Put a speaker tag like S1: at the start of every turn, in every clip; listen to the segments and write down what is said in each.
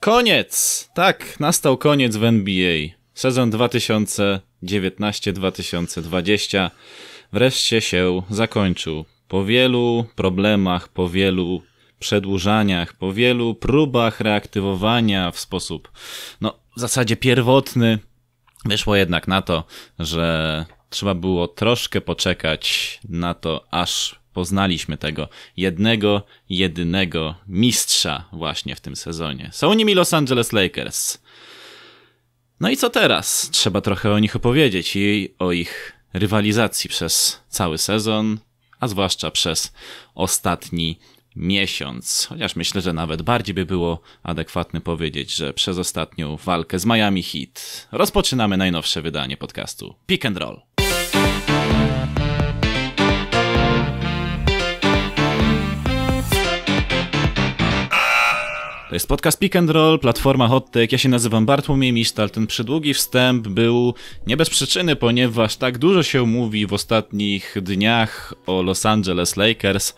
S1: Koniec! Tak, nastał koniec w NBA. Sezon 2019-2020 wreszcie się zakończył. Po wielu problemach, po wielu przedłużaniach, po wielu próbach reaktywowania w sposób, no, w zasadzie pierwotny, wyszło jednak na to, że trzeba było troszkę poczekać na to, aż poznaliśmy tego jednego, jedynego mistrza właśnie w tym sezonie. Są nimi Los Angeles Lakers. No i co teraz? Trzeba trochę o nich opowiedzieć i o ich rywalizacji przez cały sezon, a zwłaszcza przez ostatni miesiąc. Chociaż myślę, że nawet bardziej by było adekwatne powiedzieć, że przez ostatnią walkę z Miami Heat rozpoczynamy najnowsze wydanie podcastu Pick and Roll. To jest podcast Pick and Roll, platforma Hottech. Ja się nazywam Bartłomiej Misztal. Ten przydługi wstęp był nie bez przyczyny, ponieważ tak dużo się mówi w ostatnich dniach o Los Angeles Lakers.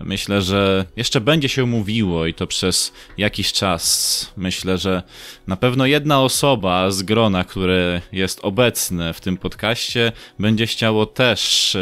S1: Myślę, że jeszcze będzie się mówiło i to przez jakiś czas. Myślę, że na pewno jedna osoba z grona, które jest obecne w tym podcaście, będzie chciało też.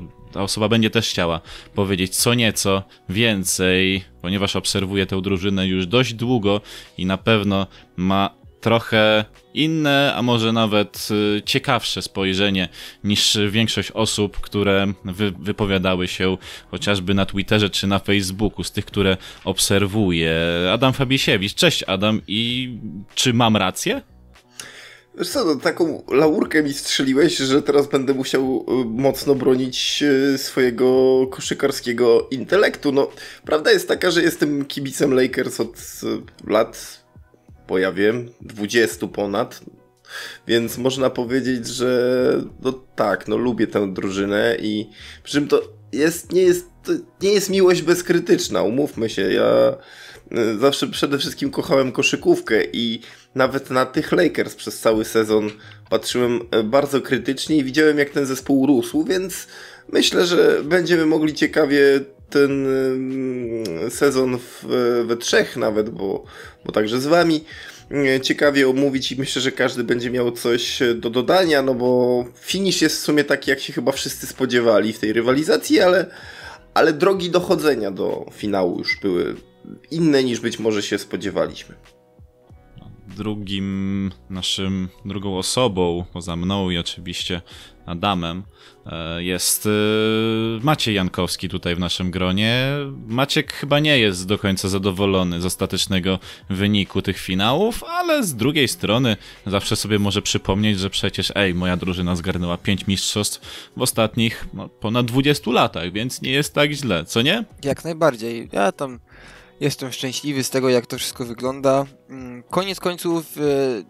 S1: Yy, ta osoba będzie też chciała powiedzieć co nieco więcej, ponieważ obserwuje tę drużynę już dość długo i na pewno ma trochę inne, a może nawet y, ciekawsze spojrzenie niż większość osób, które wy wypowiadały się chociażby na Twitterze czy na Facebooku, z tych, które obserwuję. Adam Fabisiewicz. Cześć Adam i czy mam rację?
S2: Wiesz co, no, taką laurkę mi strzeliłeś, że teraz będę musiał y, mocno bronić y, swojego koszykarskiego intelektu. No, prawda jest taka, że jestem kibicem Lakers od y, lat, bo ja wiem, 20 ponad. Więc można powiedzieć, że no tak, no lubię tę drużynę i przy czym to jest, nie jest, to nie jest miłość bezkrytyczna, umówmy się. Ja zawsze przede wszystkim kochałem koszykówkę i nawet na tych Lakers przez cały sezon patrzyłem e, bardzo krytycznie i widziałem jak ten zespół rósł, więc myślę, że będziemy mogli ciekawie ten sezon w, we trzech nawet, bo, bo także z wami e, ciekawie omówić i myślę, że każdy będzie miał coś do dodania, no bo finish jest w sumie taki, jak się chyba wszyscy spodziewali w tej rywalizacji, ale, ale drogi dochodzenia do finału już były inne niż być może się spodziewaliśmy
S1: drugim naszym, drugą osobą, poza mną i oczywiście Adamem, e, jest e, Maciej Jankowski tutaj w naszym gronie. Maciek chyba nie jest do końca zadowolony z ostatecznego wyniku tych finałów, ale z drugiej strony zawsze sobie może przypomnieć, że przecież ej, moja drużyna zgarnęła pięć mistrzostw w ostatnich no, ponad 20 latach, więc nie jest tak źle, co nie?
S3: Jak najbardziej. Ja tam Jestem szczęśliwy z tego, jak to wszystko wygląda. Mm, koniec końców, e,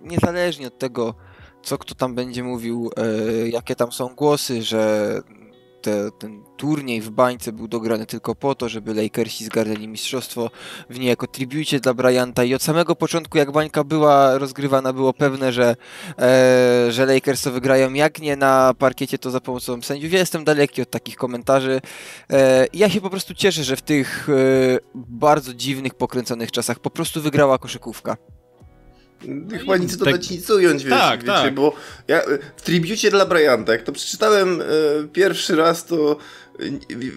S3: niezależnie od tego, co kto tam będzie mówił, e, jakie tam są głosy, że te, ten turniej w bańce był dograny tylko po to, żeby Lakersi zgarnęli mistrzostwo w niejako tribucie dla Bryanta i od samego początku jak bańka była rozgrywana było pewne, że, e, że Lakers to wygrają, jak nie na parkiecie to za pomocą sędziów. Ja jestem daleki od takich komentarzy. E, ja się po prostu cieszę, że w tych e, bardzo dziwnych, pokręconych czasach po prostu wygrała koszykówka.
S2: Chyba nic dodać, tak, nic ująć, wiecie, tak, wiecie tak. bo ja w tribucie dla Bryanta, jak to przeczytałem e, pierwszy raz, to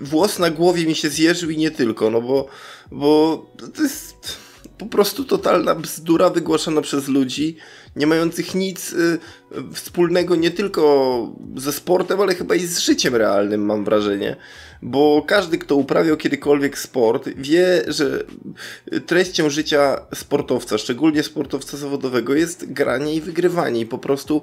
S2: włos na głowie mi się zjeżył i nie tylko, no bo, bo to jest po prostu totalna bzdura wygłaszana przez ludzi, nie mających nic y, wspólnego nie tylko ze sportem, ale chyba i z życiem realnym, mam wrażenie bo każdy, kto uprawiał kiedykolwiek sport, wie, że treścią życia sportowca, szczególnie sportowca zawodowego, jest granie i wygrywanie. I po prostu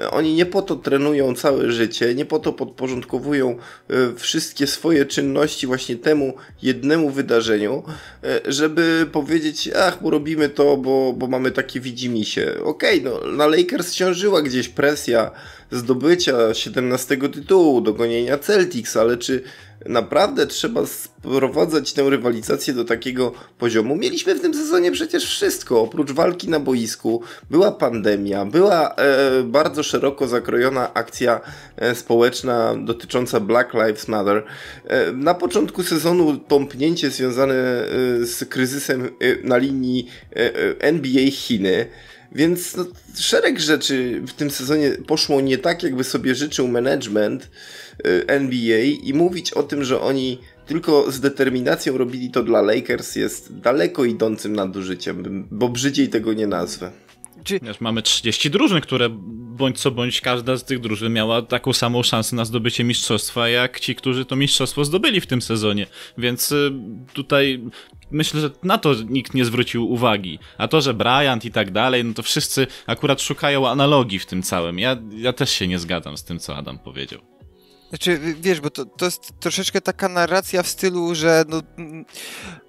S2: e, oni nie po to trenują całe życie, nie po to podporządkowują e, wszystkie swoje czynności właśnie temu jednemu wydarzeniu, e, żeby powiedzieć, ach, bo robimy to, bo, bo mamy takie widzimisię. Okej, okay, no na Lakers ciążyła gdzieś presja zdobycia 17 tytułu, dogonienia Celtics, ale czy naprawdę trzeba sprowadzać tę rywalizację do takiego poziomu. Mieliśmy w tym sezonie przecież wszystko, oprócz walki na boisku, była pandemia, była e, bardzo szeroko zakrojona akcja e, społeczna dotycząca Black Lives Matter. E, na początku sezonu tąpnięcie związane e, z kryzysem e, na linii e, NBA Chiny. Więc no, szereg rzeczy w tym sezonie poszło nie tak, jakby sobie życzył management y, NBA i mówić o tym, że oni tylko z determinacją robili to dla Lakers jest daleko idącym nadużyciem, bo brzydziej tego nie nazwę.
S1: Czy... Mamy 30 drużyn, które bądź co bądź każda z tych drużyn miała taką samą szansę na zdobycie mistrzostwa, jak ci, którzy to mistrzostwo zdobyli w tym sezonie. Więc y, tutaj myślę, że na to nikt nie zwrócił uwagi. A to, że Bryant i tak dalej, no to wszyscy akurat szukają analogii w tym całym. Ja, ja też się nie zgadzam z tym, co Adam powiedział.
S3: Znaczy, wiesz, bo to, to jest troszeczkę taka narracja w stylu, że no,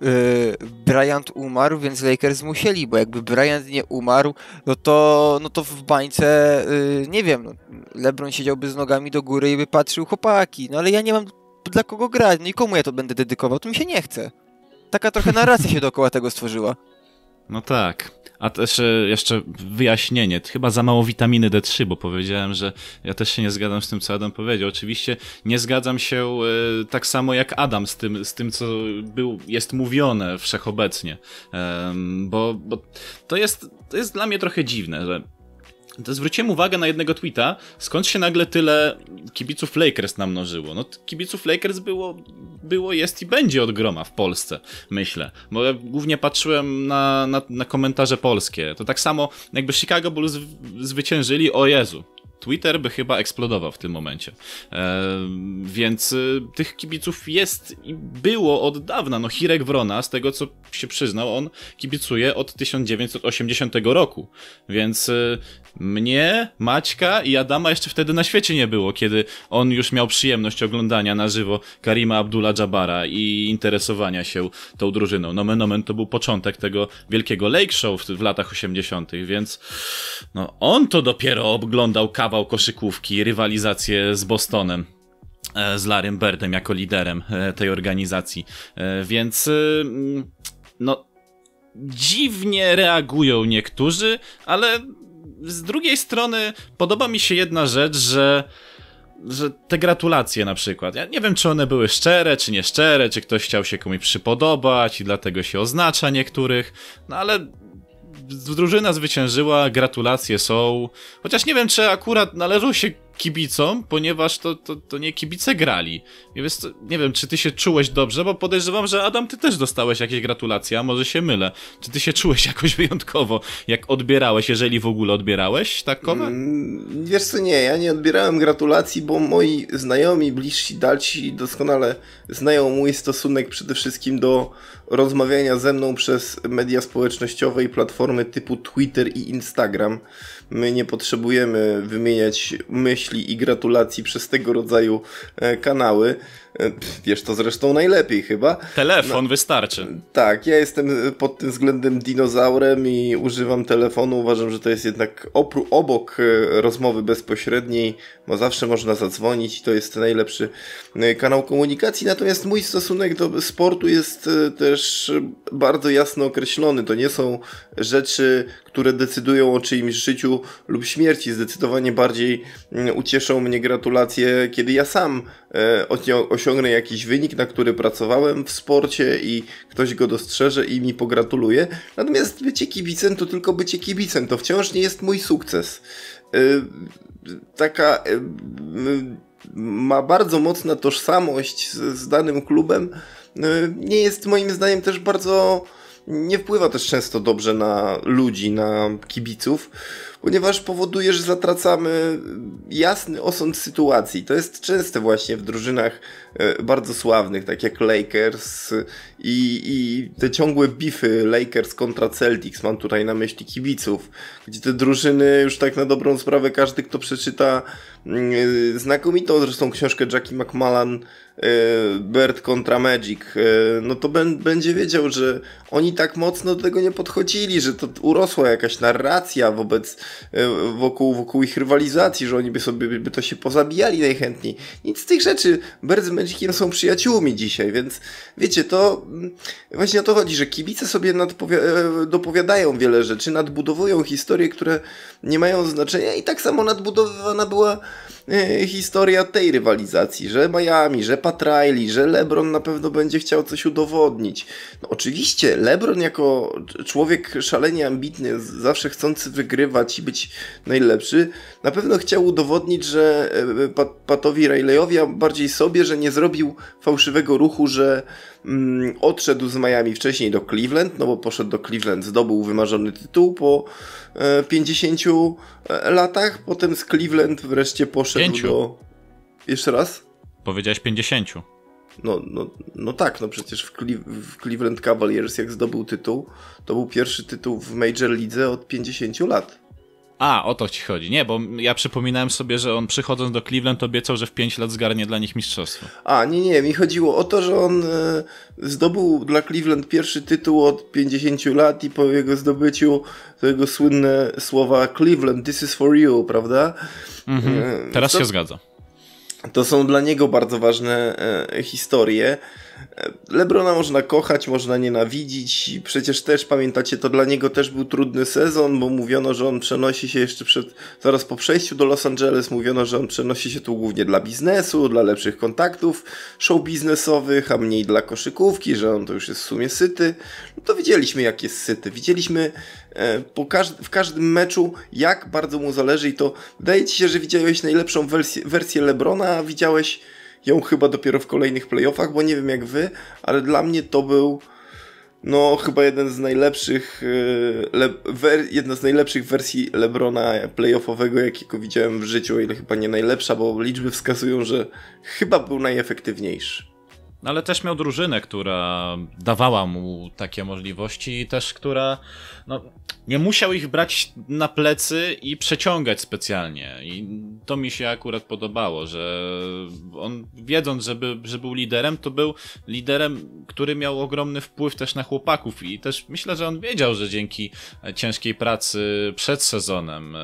S3: yy, Bryant umarł, więc Lakers musieli, bo jakby Bryant nie umarł, no to, no to w bańce, yy, nie wiem, no, LeBron siedziałby z nogami do góry i by patrzył chłopaki, no ale ja nie mam dla kogo grać, no i komu ja to będę dedykował, to mi się nie chce. Taka trochę narracja się dookoła tego stworzyła.
S1: No tak. A też e, jeszcze wyjaśnienie, chyba za mało witaminy D3, bo powiedziałem, że ja też się nie zgadzam z tym, co Adam powiedział. Oczywiście nie zgadzam się e, tak samo jak Adam z tym, z tym co był, jest mówione wszechobecnie, bo, bo to, jest, to jest dla mnie trochę dziwne, że zwróciłem uwagę na jednego tweeta, skąd się nagle tyle kibiców Lakers namnożyło. No kibiców Lakers było, było jest i będzie od groma w Polsce, myślę. Bo ja głównie patrzyłem na, na, na komentarze polskie. To tak samo jakby Chicago Bulls zwyciężyli, o Jezu, Twitter by chyba eksplodował w tym momencie. E, więc y, tych kibiców jest i było od dawna. No Hirek Wrona, z tego co się przyznał, on kibicuje od 1980 roku. Więc y, mnie, Maćka i Adama jeszcze wtedy na świecie nie było, kiedy on już miał przyjemność oglądania na żywo Karima Abdullah Jabara i interesowania się tą drużyną. Nomen nomen to był początek tego wielkiego Lake Show w, w latach 80., więc no on to dopiero oglądał kawał koszykówki, rywalizację z Bostonem e, z Larrym Birdem jako liderem e, tej organizacji. E, więc no dziwnie reagują niektórzy, ale z drugiej strony podoba mi się jedna rzecz, że że te gratulacje na przykład, ja nie wiem czy one były szczere, czy nieszczere, czy ktoś chciał się komuś przypodobać i dlatego się oznacza niektórych, no ale drużyna zwyciężyła, gratulacje są. Chociaż nie wiem, czy akurat należą się kibicom, ponieważ to, to, to nie kibice grali. Więc nie wiem, czy ty się czułeś dobrze, bo podejrzewam, że Adam, ty też dostałeś jakieś gratulacje, a może się mylę. Czy ty się czułeś jakoś wyjątkowo, jak odbierałeś, jeżeli w ogóle odbierałeś takowe?
S2: Mm, wiesz co, nie, ja nie odbierałem gratulacji, bo moi znajomi, bliżsi, dalsi doskonale znają mój stosunek przede wszystkim do rozmawiania ze mną przez media społecznościowe i platformy typu Twitter i Instagram. My nie potrzebujemy wymieniać myśli i gratulacji przez tego rodzaju e, kanały. E, wiesz to zresztą najlepiej chyba.
S1: Telefon no, wystarczy.
S2: Tak, ja jestem pod tym względem dinozaurem i używam telefonu. Uważam, że to jest jednak oprócz, obok e, rozmowy bezpośredniej, bo zawsze można zadzwonić i to jest najlepszy kanał komunikacji. Natomiast mój stosunek do sportu jest też bardzo jasno określony. To nie są rzeczy, które decydują o czyimś życiu lub śmierci. Zdecydowanie bardziej mm, ucieszą mnie gratulacje, kiedy ja sam e, osiągnę jakiś wynik, na który pracowałem w sporcie i ktoś go dostrzeże i mi pogratuluje. Natomiast bycie kibicem to tylko bycie kibicem, to wciąż nie jest mój sukces. E, taka e, ma bardzo mocna tożsamość z, z danym klubem. Nie jest moim zdaniem też bardzo nie wpływa też często dobrze na ludzi, na kibiców, ponieważ powoduje, że zatracamy jasny osąd sytuacji. To jest częste właśnie w drużynach e, bardzo sławnych, tak jak Lakers i, i te ciągłe bify Lakers kontra Celtics, mam tutaj na myśli kibiców, gdzie te drużyny już tak na dobrą sprawę każdy, kto przeczyta mm, znakomitą zresztą książkę Jackie McMullan Bird kontra Magic, no to będzie wiedział, że oni tak mocno do tego nie podchodzili, że to urosła jakaś narracja wobec, wokół, wokół ich rywalizacji, że oni by sobie by to się pozabijali najchętniej. Nic z tych rzeczy. Bird z Magiciem są przyjaciółmi dzisiaj, więc wiecie, to mm, właśnie o to chodzi, że kibice sobie dopowiadają wiele rzeczy, nadbudowują historie, które nie mają znaczenia i tak samo nadbudowywana była e, historia tej rywalizacji, że Miami, że Pat Riley, że LeBron na pewno będzie chciał coś udowodnić. No oczywiście, LeBron jako człowiek szalenie ambitny, zawsze chcący wygrywać i być najlepszy, na pewno chciał udowodnić, że e, Pat Patowi Rileyowi, a bardziej sobie, że nie zrobił fałszywego ruchu, że mm, odszedł z Miami wcześniej do Cleveland, no bo poszedł do Cleveland, zdobył wymarzony tytuł po e, 50 e, latach, potem z Cleveland wreszcie poszedł Pięciu. do... Jeszcze raz?
S1: Powiedziałeś 50.
S2: No, no, no tak, no przecież w, Cle w Cleveland Cavaliers jak zdobył tytuł, to był pierwszy tytuł w Major League od 50 lat.
S1: A, o to ci chodzi. Nie, bo ja przypominałem sobie, że on przychodząc do Cleveland obiecał, że w 5 lat zgarnie dla nich mistrzostwo.
S2: A, nie, nie, mi chodziło o to, że on e, zdobył dla Cleveland pierwszy tytuł od 50 lat i po jego zdobyciu to jego słynne słowa Cleveland, this is for you, prawda?
S1: Mhm, e, teraz to, się zgadza.
S2: To są dla niego bardzo ważne e, historie. Lebrona można kochać, można nienawidzić. Przecież też pamiętacie, to dla niego też był trudny sezon, bo mówiono, że on przenosi się jeszcze przed, zaraz po przejściu do Los Angeles, mówiono, że on przenosi się tu głównie dla biznesu, dla lepszych kontaktów show biznesowych, a mniej dla koszykówki, że on to już jest w sumie syty. No to widzieliśmy, jak jest syty. Widzieliśmy e, po każd w każdym meczu, jak bardzo mu zależy i to wydaje ci się, że widziałeś najlepszą wersję, wersję Lebrona, a widziałeś ją chyba dopiero w kolejnych playoffach, bo nie wiem jak wy, ale dla mnie to był no chyba jeden z najlepszych e, le, wer, jedna z najlepszych wersji Lebrona playoffowego, jakiego widziałem w życiu, o ile chyba nie najlepsza, bo liczby wskazują, że chyba był najefektywniejszy.
S1: Ale też miał drużynę, która dawała mu takie możliwości i też która no, nie musiał ich brać na plecy i przeciągać specjalnie. I to mi się akurat podobało, że on wiedząc, że, by, że był liderem, to był liderem, który miał ogromny wpływ też na chłopaków i też myślę, że on wiedział, że dzięki ciężkiej pracy przed sezonem, e,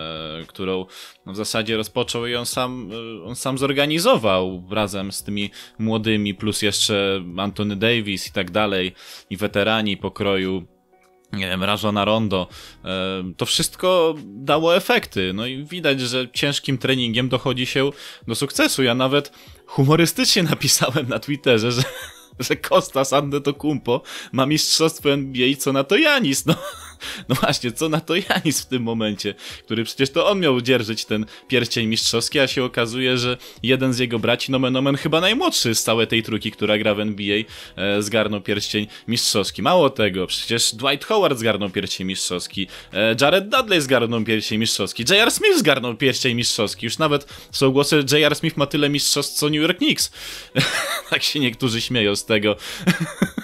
S1: którą w zasadzie rozpoczął i on sam, on sam zorganizował razem z tymi młodymi, plus jeszcze Antony Davis i tak dalej, i weterani pokroju nie wiem, Rajona Rondo, to wszystko dało efekty. No i widać, że ciężkim treningiem dochodzi się do sukcesu. Ja nawet humorystycznie napisałem na Twitterze, że, że Kostas Antetokounmpo ma mistrzostwo NBA, co na to Janis. No. No właśnie, co na to Janis w tym momencie, który przecież to on miał dzierżyć ten pierścień mistrzowski, a się okazuje, że jeden z jego braci, nomen omen chyba najmłodszy z całej tej trójki, która gra w NBA, e, zgarnął pierścień mistrzowski. Mało tego, przecież Dwight Howard zgarnął pierścień mistrzowski, e, Jared Dudley zgarnął pierścień mistrzowski, J.R. Smith zgarnął pierścień mistrzowski. Już nawet są głosy, że J.R. Smith ma tyle mistrzostw co New York Knicks. tak się niektórzy śmieją z tego.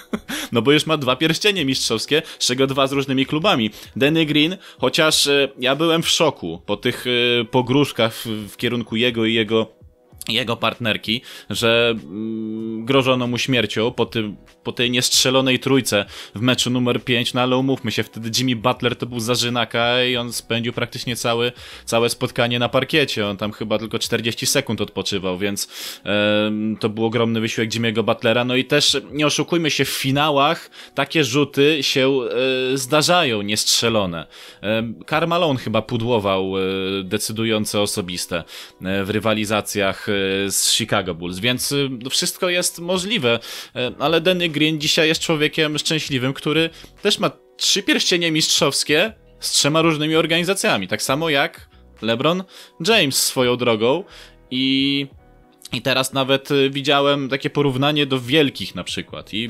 S1: no bo już ma dwa pierścienie mistrzowskie, z czego dwa z różnymi klubami. Danny Green, chociaż e, ja byłem w szoku po tych e, pogróżkach w kierunku jego i jego jego partnerki, że mm, grożono mu śmiercią po, tym, po tej niestrzelonej trójce w meczu numer 5, no ale umówmy się, wtedy Jimmy Butler to był zarzynaka i on spędził praktycznie cały, całe spotkanie na parkiecie, on tam chyba tylko 40 sekund odpoczywał, więc e, to był ogromny wysiłek Jimmy'ego Butlera, no i też nie oszukujmy się, w finałach takie rzuty się e, zdarzają, niestrzelone. E, Karl chyba pudłował e, decydujące osobiste e, w rywalizacjach z Chicago Bulls, więc y, wszystko jest możliwe, y, ale Danny Green dzisiaj jest człowiekiem szczęśliwym, który też ma trzy pierścienie mistrzowskie z trzema różnymi organizacjami, tak samo jak LeBron James swoją drogą i i teraz nawet y, widziałem takie porównanie do wielkich na przykład. I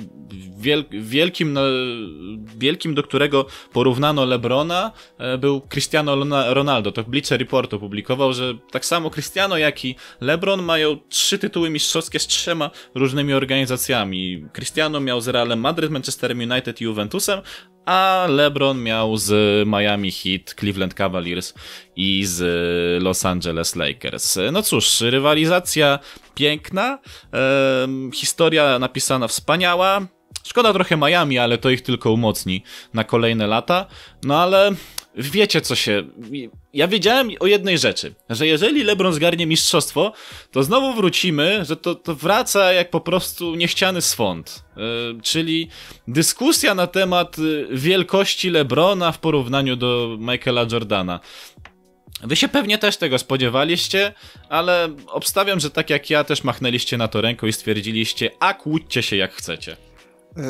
S1: wiel wielkim, wielkim, do którego porównano Lebrona, e, był Cristiano Ronaldo. To Bleacher Report opublikował, że tak samo Cristiano, jak i Lebron mają trzy tytuły mistrzowskie z trzema różnymi organizacjami. Cristiano miał z Realem Madryt, Manchesterem United i Juventusem, a LeBron miał z Miami Heat, Cleveland Cavaliers i z Los Angeles Lakers. No cóż, rywalizacja piękna, historia napisana wspaniała. Szkoda trochę Miami, ale to ich tylko umocni na kolejne lata. No ale wiecie co się. Ja wiedziałem o jednej rzeczy, że jeżeli LeBron zgarnie mistrzostwo, to znowu wrócimy, że to, to wraca jak po prostu niechciany swąd. Yy, czyli dyskusja na temat y, wielkości LeBrona w porównaniu do Michaela Jordana. Wy się pewnie też tego spodziewaliście, ale obstawiam, że tak jak ja też machnęliście na to ręką i stwierdziliście, a kłóćcie się jak chcecie.
S3: E,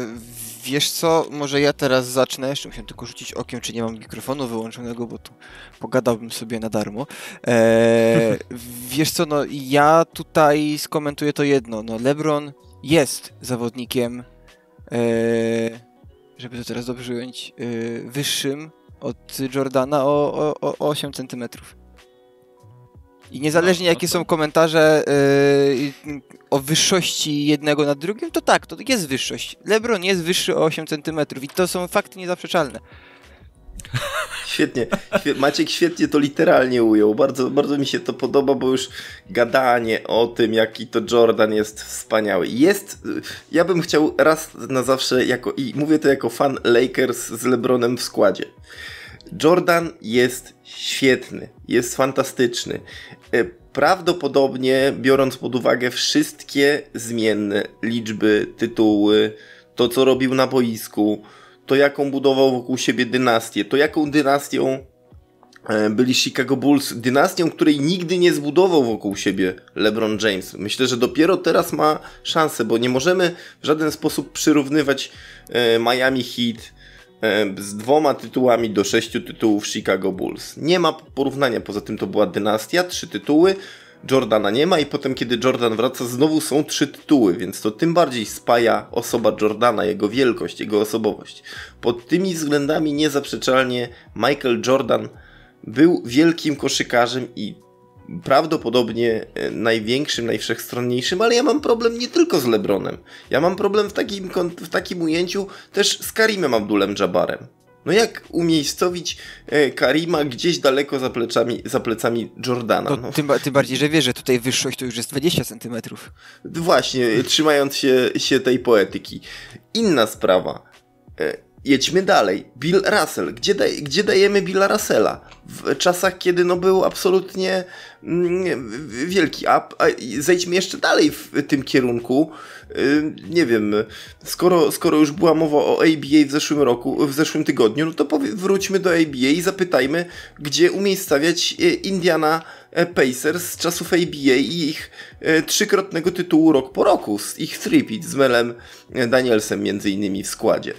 S3: wiesz co, może ja teraz zacznę, jeszcze musiałem tylko rzucić okiem, czy nie mam mikrofonu wyłączonego, bo tu pogadałbym sobie na darmo. Eee, wiesz co, no ja tutaj skomentuję to jedno, no LeBron jest zawodnikiem, e, żeby to teraz dobrze ująć, e, wyższym od Jordana o, o, o 8 centymetrów. I niezależnie jakie są komentarze yy, o wyższości jednego nad drugim, to tak, to jest wyższość. LeBron jest wyższy o 8 cm i to są fakty niezaprzeczalne.
S2: Świetnie. Maciek świetnie to literalnie ujął. Bardzo, bardzo mi się to podoba, bo już gadanie o tym, jaki to Jordan jest wspaniały. Jest, ja bym chciał raz na zawsze, jako, i mówię to jako fan Lakers z LeBronem w składzie. Jordan jest świetny, jest fantastyczny. E, prawdopodobnie, biorąc pod uwagę wszystkie zmienne liczby, tytuły, to co robił na boisku, to jaką budował wokół siebie dynastię, to jaką dynastią e, byli Chicago Bulls, dynastią, której nigdy nie zbudował wokół siebie LeBron James. Myślę, że dopiero teraz ma szansę, bo nie możemy w żaden sposób przyrównywać e, Miami Heat z dwoma tytułami do sześciu tytułów Chicago Bulls. Nie ma porównania, poza tym to była dynastia, trzy tytuły, Jordana nie ma i potem kiedy Jordan wraca znowu są trzy tytuły, więc to tym bardziej spaja osoba Jordana, jego wielkość, jego osobowość. Pod tymi względami niezaprzeczalnie Michael Jordan był wielkim koszykarzem i prawdopodobnie e, największym, najwszechstronniejszym, ale ja mam problem nie tylko z LeBronem. Ja mam problem w takim, w takim ujęciu też z Karimem Abdulem-Jabbarem. No jak umiejscowić e, Karima gdzieś daleko za, pleczami, za plecami Jordana? No.
S3: Tym, tym, bardziej, że wiesz, że tutaj wyższość to już jest 20 centymetrów.
S2: Właśnie, trzymając się, się tej poetyki. Inna sprawa. E, jedźmy dalej. Bill Russell. Gdzie, daj, gdzie dajemy Billa Russella? W czasach, kiedy no był absolutnie mm, wielki. A, a zejdźmy jeszcze dalej w tym kierunku. Y, nie wiem, skoro, skoro już była mowa o ABA w zeszłym roku, w zeszłym tygodniu, no to powie, wróćmy do ABA i zapytajmy, gdzie umiejscawiać y, Indiana e, Pacers z czasów ABA i ich e, trzykrotnego tytułu rok po roku, z ich three z Melem Danielsem między innymi w składzie.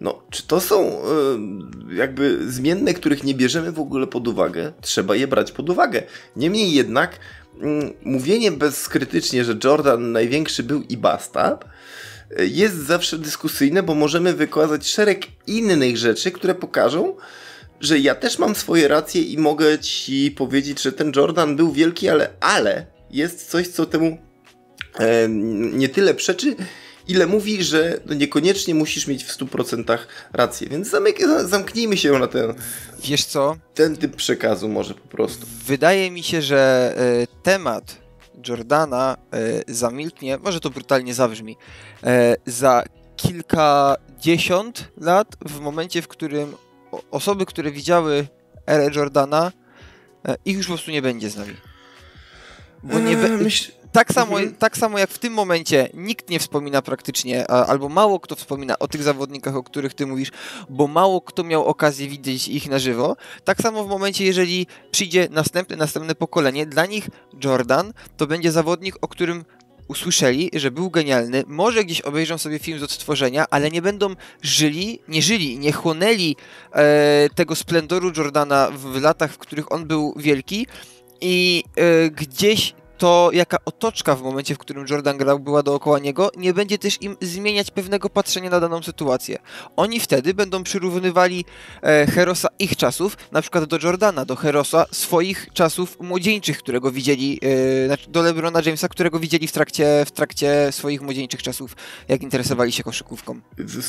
S2: No, czy to są y, jakby zmienne, których nie bierzemy w ogóle pod uwagę? Trzeba je brać pod uwagę. Niemniej jednak, y, mówienie bezkrytycznie, że Jordan największy był i basta, y, jest zawsze dyskusyjne, bo możemy wykazać szereg innych rzeczy, które pokażą, że ja też mam swoje racje i mogę ci powiedzieć, że ten Jordan był wielki, ale, ale jest coś, co temu e, nie tyle przeczy, ile mówi, że no niekoniecznie musisz mieć w 100% rację. Więc zamknijmy się na ten.
S3: Wiesz co?
S2: Ten typ przekazu może po prostu.
S3: Wydaje mi się, że y, temat Jordana y, zamilknie, może to brutalnie zabrzmi, y, za kilkadziesiąt lat, w momencie, w którym osoby, które widziały erę Jordana, ich już po prostu nie będzie z nami. Bo nie be... Tak samo, mhm. tak samo jak w tym momencie nikt nie wspomina praktycznie, albo mało kto wspomina o tych zawodnikach, o których ty mówisz, bo mało kto miał okazję widzieć ich na żywo. Tak samo w momencie, jeżeli przyjdzie następne, następne pokolenie, dla nich Jordan to będzie zawodnik, o którym usłyszeli, że był genialny, może gdzieś obejrzą sobie film z odtworzenia, ale nie będą żyli, nie żyli, nie chłonęli e, tego splendoru Jordana w latach, w których on był wielki i e, gdzieś to jaka otoczka w momencie, w którym Jordan grał, była dookoła niego, nie będzie też im zmieniać pewnego patrzenia na daną sytuację. Oni wtedy będą przyrównywali e, Herosa ich czasów, na przykład do Jordana, do Herosa swoich czasów młodzieńczych, którego widzieli, e, znaczy do LeBrona Jamesa, którego widzieli w trakcie, w trakcie swoich młodzieńczych czasów, jak interesowali się koszykówką.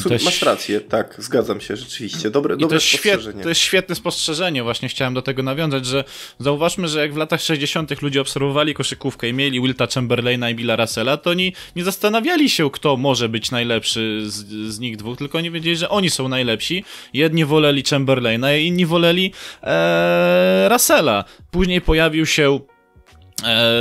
S2: Też... Masz rację, tak, zgadzam się, rzeczywiście. Dobre,
S1: I dobre to, jest to jest świetne spostrzeżenie, właśnie chciałem do tego nawiązać, że zauważmy, że jak w latach 60. ludzie obserwowali koszykówkę i mieli Wilta Chamberlaina i Billa Russella, to oni nie zastanawiali się, kto może być najlepszy z, z nich dwóch, tylko oni wiedzieli, że oni są najlepsi. Jedni woleli Chamberlaina, inni woleli ee, Russella. Później pojawił się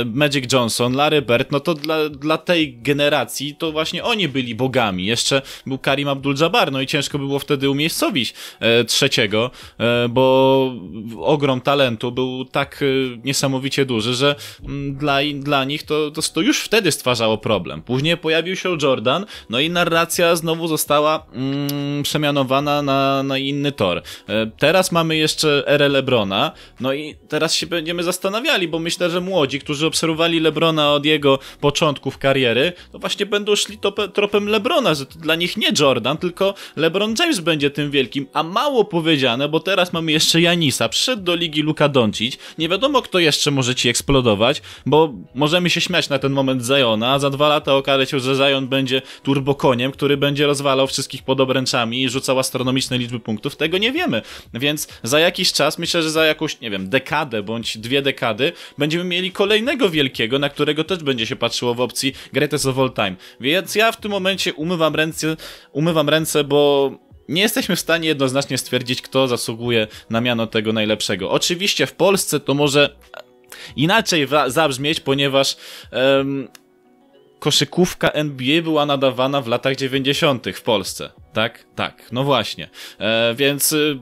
S1: Magic Johnson, Larry Bird, no to dla, dla tej generacji to właśnie oni byli bogami. Jeszcze był Karim Abdul-Jabbar, no i ciężko było wtedy umiejscowić e, trzeciego, e, bo ogrom talentu był tak e, niesamowicie duży, że mm, dla, dla nich to, to, to, już wtedy stwarzało problem. Później pojawił się Jordan, no i narracja znowu została mm, przemianowana na, na inny tor. E, teraz mamy jeszcze erę Lebrona, no i teraz się będziemy zastanawiali, bo myślę, że młodzi młodzi, którzy obserwowali Lebrona od jego początków kariery, to właśnie będą szli topę, tropem Lebrona, że to dla nich nie Jordan, tylko LeBron James będzie tym wielkim, a mało powiedziane, bo teraz mamy jeszcze Janisa, przyszedł do ligi Luka Doncic, nie wiadomo kto jeszcze może ci eksplodować, bo możemy się śmiać na ten moment Zajona, a za dwa lata okaże się, że Zajon będzie turbokoniem, który będzie rozwalał wszystkich pod obręczami i rzucał astronomiczne liczby punktów, tego nie wiemy, więc za jakiś czas, myślę, że za jakąś, nie wiem, dekadę bądź dwie dekady będziemy mieli kolejnego wielkiego, na którego też będzie się patrzyło w opcji Greatest of All Time. Więc ja w tym momencie umywam ręce, umywam ręce, bo nie jesteśmy w stanie jednoznacznie stwierdzić, kto zasługuje na miano tego najlepszego. Oczywiście w Polsce to może inaczej zabrzmieć, ponieważ koszykówka NBA była nadawana w latach 90. w Polsce. Tak? Tak, no właśnie. E, więc y,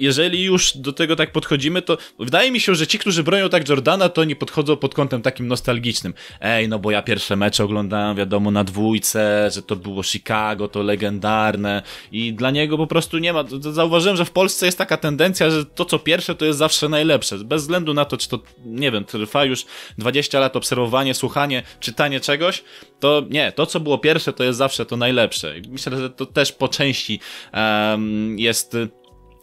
S1: jeżeli już do tego tak podchodzimy, to wydaje mi się, że ci, którzy bronią tak Jordana, to nie podchodzą pod kątem takim nostalgicznym. Ej, no bo ja pierwsze mecze oglądałem, wiadomo, na dwójce, że to było Chicago, to legendarne i dla niego po prostu nie ma. Zauważyłem, że w Polsce jest taka tendencja, że to co pierwsze to jest zawsze najlepsze. Bez względu na to, czy to, nie wiem, trwa już 20 lat obserwowanie, słuchanie, czytanie czegoś, to nie, to co było pierwsze to jest zawsze to najlepsze. I myślę, że to też po części um, jest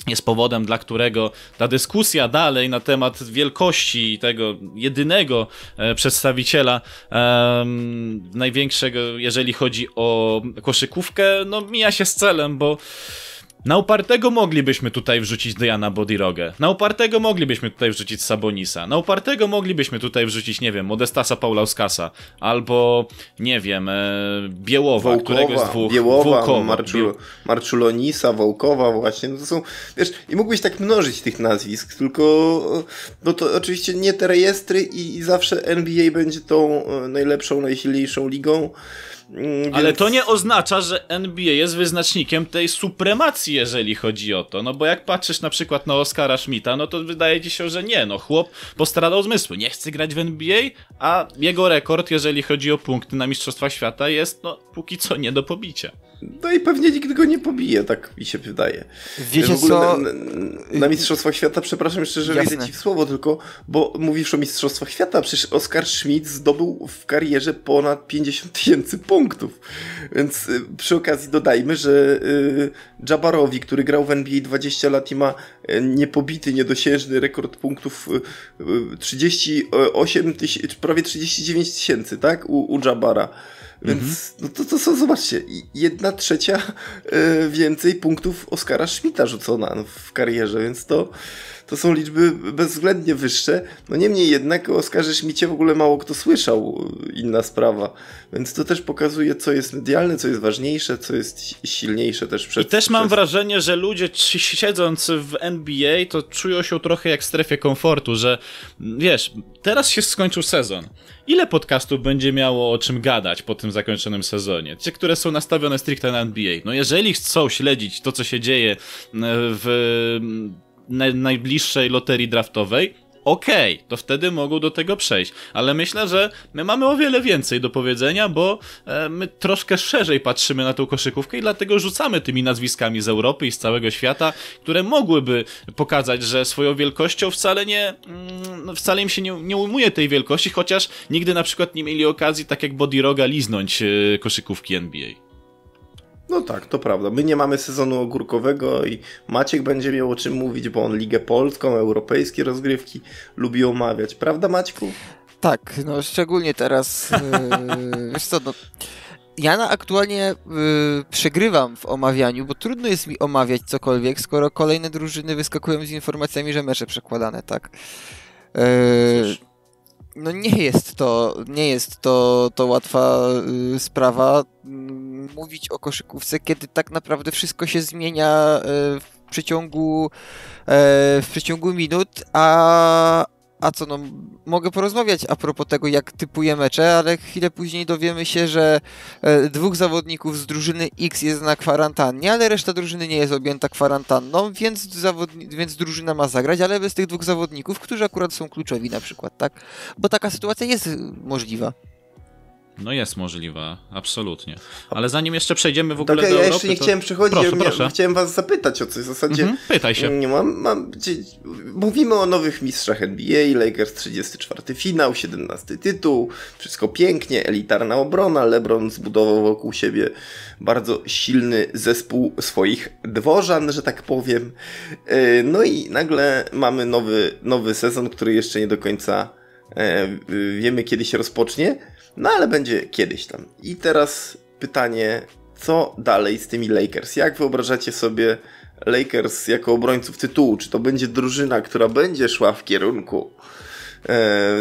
S1: jest powodem, dla którego ta dyskusja dalej na temat wielkości tego jedynego e, przedstawiciela e, największego, jeżeli chodzi o koszykówkę, no mija się z celem, bo na upartego moglibyśmy tutaj wrzucić Diana Bodirogę. Na upartego moglibyśmy tutaj wrzucić Sabonisa. Na upartego moglibyśmy tutaj wrzucić, nie wiem, Modestasa Paulauskasa. Albo, nie wiem, e, Biełowa, Wołkowa, któregoś z dwóch.
S2: Biełowa, Wołkowa, Marczu, Marczulonisa, Wołkowa właśnie. No to są, wiesz, i mógłbyś tak mnożyć tych nazwisk, tylko no to oczywiście nie te rejestry i, i zawsze NBA będzie tą e, najlepszą, najsilniejszą ligą.
S1: Więc... Ale to nie oznacza, że NBA jest wyznacznikiem tej supremacji, jeżeli chodzi o to. No bo jak patrzysz na przykład na Oscara Schmidta, no to wydaje ci się, że nie, no chłop postradał zmysły. Nie chce grać w NBA, a jego rekord, jeżeli chodzi o punkty na Mistrzostwach Świata, jest no póki co nie do pobicia.
S2: No i pewnie nikt go nie pobije, tak mi się wydaje.
S3: Wiecie w ogóle co?
S2: Na, na, Mistrzostwach Świata, przepraszam jeszcze, że wejdę ci w słowo, tylko, bo mówisz o Mistrzostwach Świata, przecież Oskar Schmidt zdobył w karierze ponad 50 tysięcy punktów. Więc y, przy okazji dodajmy, że y, Jabarowi, który grał w NBA 20 lat i ma y, niepobity, niedosiężny rekord punktów 38 tysięcy, prawie 39 tysięcy, tak? U, u Jabara. Więc mhm. no to, to są, zobaczcie, jedna trzecia więcej punktów Oskara Schmidta rzucona w karierze, więc to, to są liczby bezwzględnie wyższe. No niemniej jednak o Oskarze Schmidcie w ogóle mało kto słyszał, inna sprawa. Więc to też pokazuje, co jest medialne, co jest ważniejsze, co jest silniejsze też przed...
S1: I też mam wrażenie, że ludzie siedząc w NBA, to czują się trochę jak w strefie komfortu, że wiesz, teraz się skończył sezon. Ile podcastów będzie miało o czym gadać po tym zakończonym sezonie? Ci, które są nastawione stricte na NBA. No jeżeli chcą śledzić to, co się dzieje w najbliższej loterii draftowej, okej, okay, to wtedy mogą do tego przejść. Ale myślę, że my mamy o wiele więcej do powiedzenia, bo e, my troszkę szerzej patrzymy na tą koszykówkę i dlatego rzucamy tymi nazwiskami z Europy i z całego świata, które mogłyby pokazać, że swoją wielkością wcale nie, mm, no, wcale im się nie, nie ujmuje tej wielkości, chociaż nigdy na przykład nie mieli okazji, tak jak Body Roga, liznąć e, koszykówki NBA.
S2: No tak, to prawda. My nie mamy sezonu ogórkowego i Maciek będzie miał o czym mówić, bo on Ligę Polską, europejskie rozgrywki lubi omawiać. Prawda Maćku?
S3: Tak, no szczególnie teraz. Yy, wiesz co, no, ja na aktualnie yy, przegrywam w omawianiu, bo trudno jest mi omawiać cokolwiek, skoro kolejne drużyny wyskakują z informacjami, że mecze przekładane, tak? Yy, no nie jest to, nie jest to, to łatwa y, sprawa mówić o koszykówce, kiedy tak naprawdę wszystko się zmienia y, w przeciągu, y, w przeciągu minut, a, a co, no, mogę porozmawiać a propos tego, jak typuję mecze, ale chwilę później dowiemy się, że e, dwóch zawodników z drużyny X jest na kwarantannie, ale reszta drużyny nie jest objęta kwarantanną, więc, zawodni- więc drużyna ma zagrać, ale bez tych dwóch zawodników, którzy akurat są kluczowi na przykład, tak? Bo taka sytuacja jest możliwa.
S1: No jest możliwa, absolutnie. Ale zanim jeszcze przejdziemy w ogóle
S2: tak,
S1: do
S2: ja
S1: Europy,
S2: jeszcze nie
S1: to...
S2: chciałem przechodzić,
S1: proszę,
S2: ja
S1: proszę.
S2: chciałem was zapytać o coś. W zasadzie
S1: Mhm, pytaj się.
S2: Nie mam, mam, mówimy o nowych mistrzach NBA, Lakers 34 finał, 17 tytuł, wszystko pięknie, elitarna obrona, LeBron zbudował wokół siebie bardzo silny zespół swoich dworzan, że tak powiem. E, no i nagle mamy nowy, nowy sezon, który jeszcze nie do końca e, wiemy kiedy się rozpocznie. No ale będzie kiedyś tam. I teraz pytanie, co dalej z tymi Lakers? Jak wyobrażacie sobie Lakers jako obrońców tytułu? Czy to będzie drużyna, która będzie szła w kierunku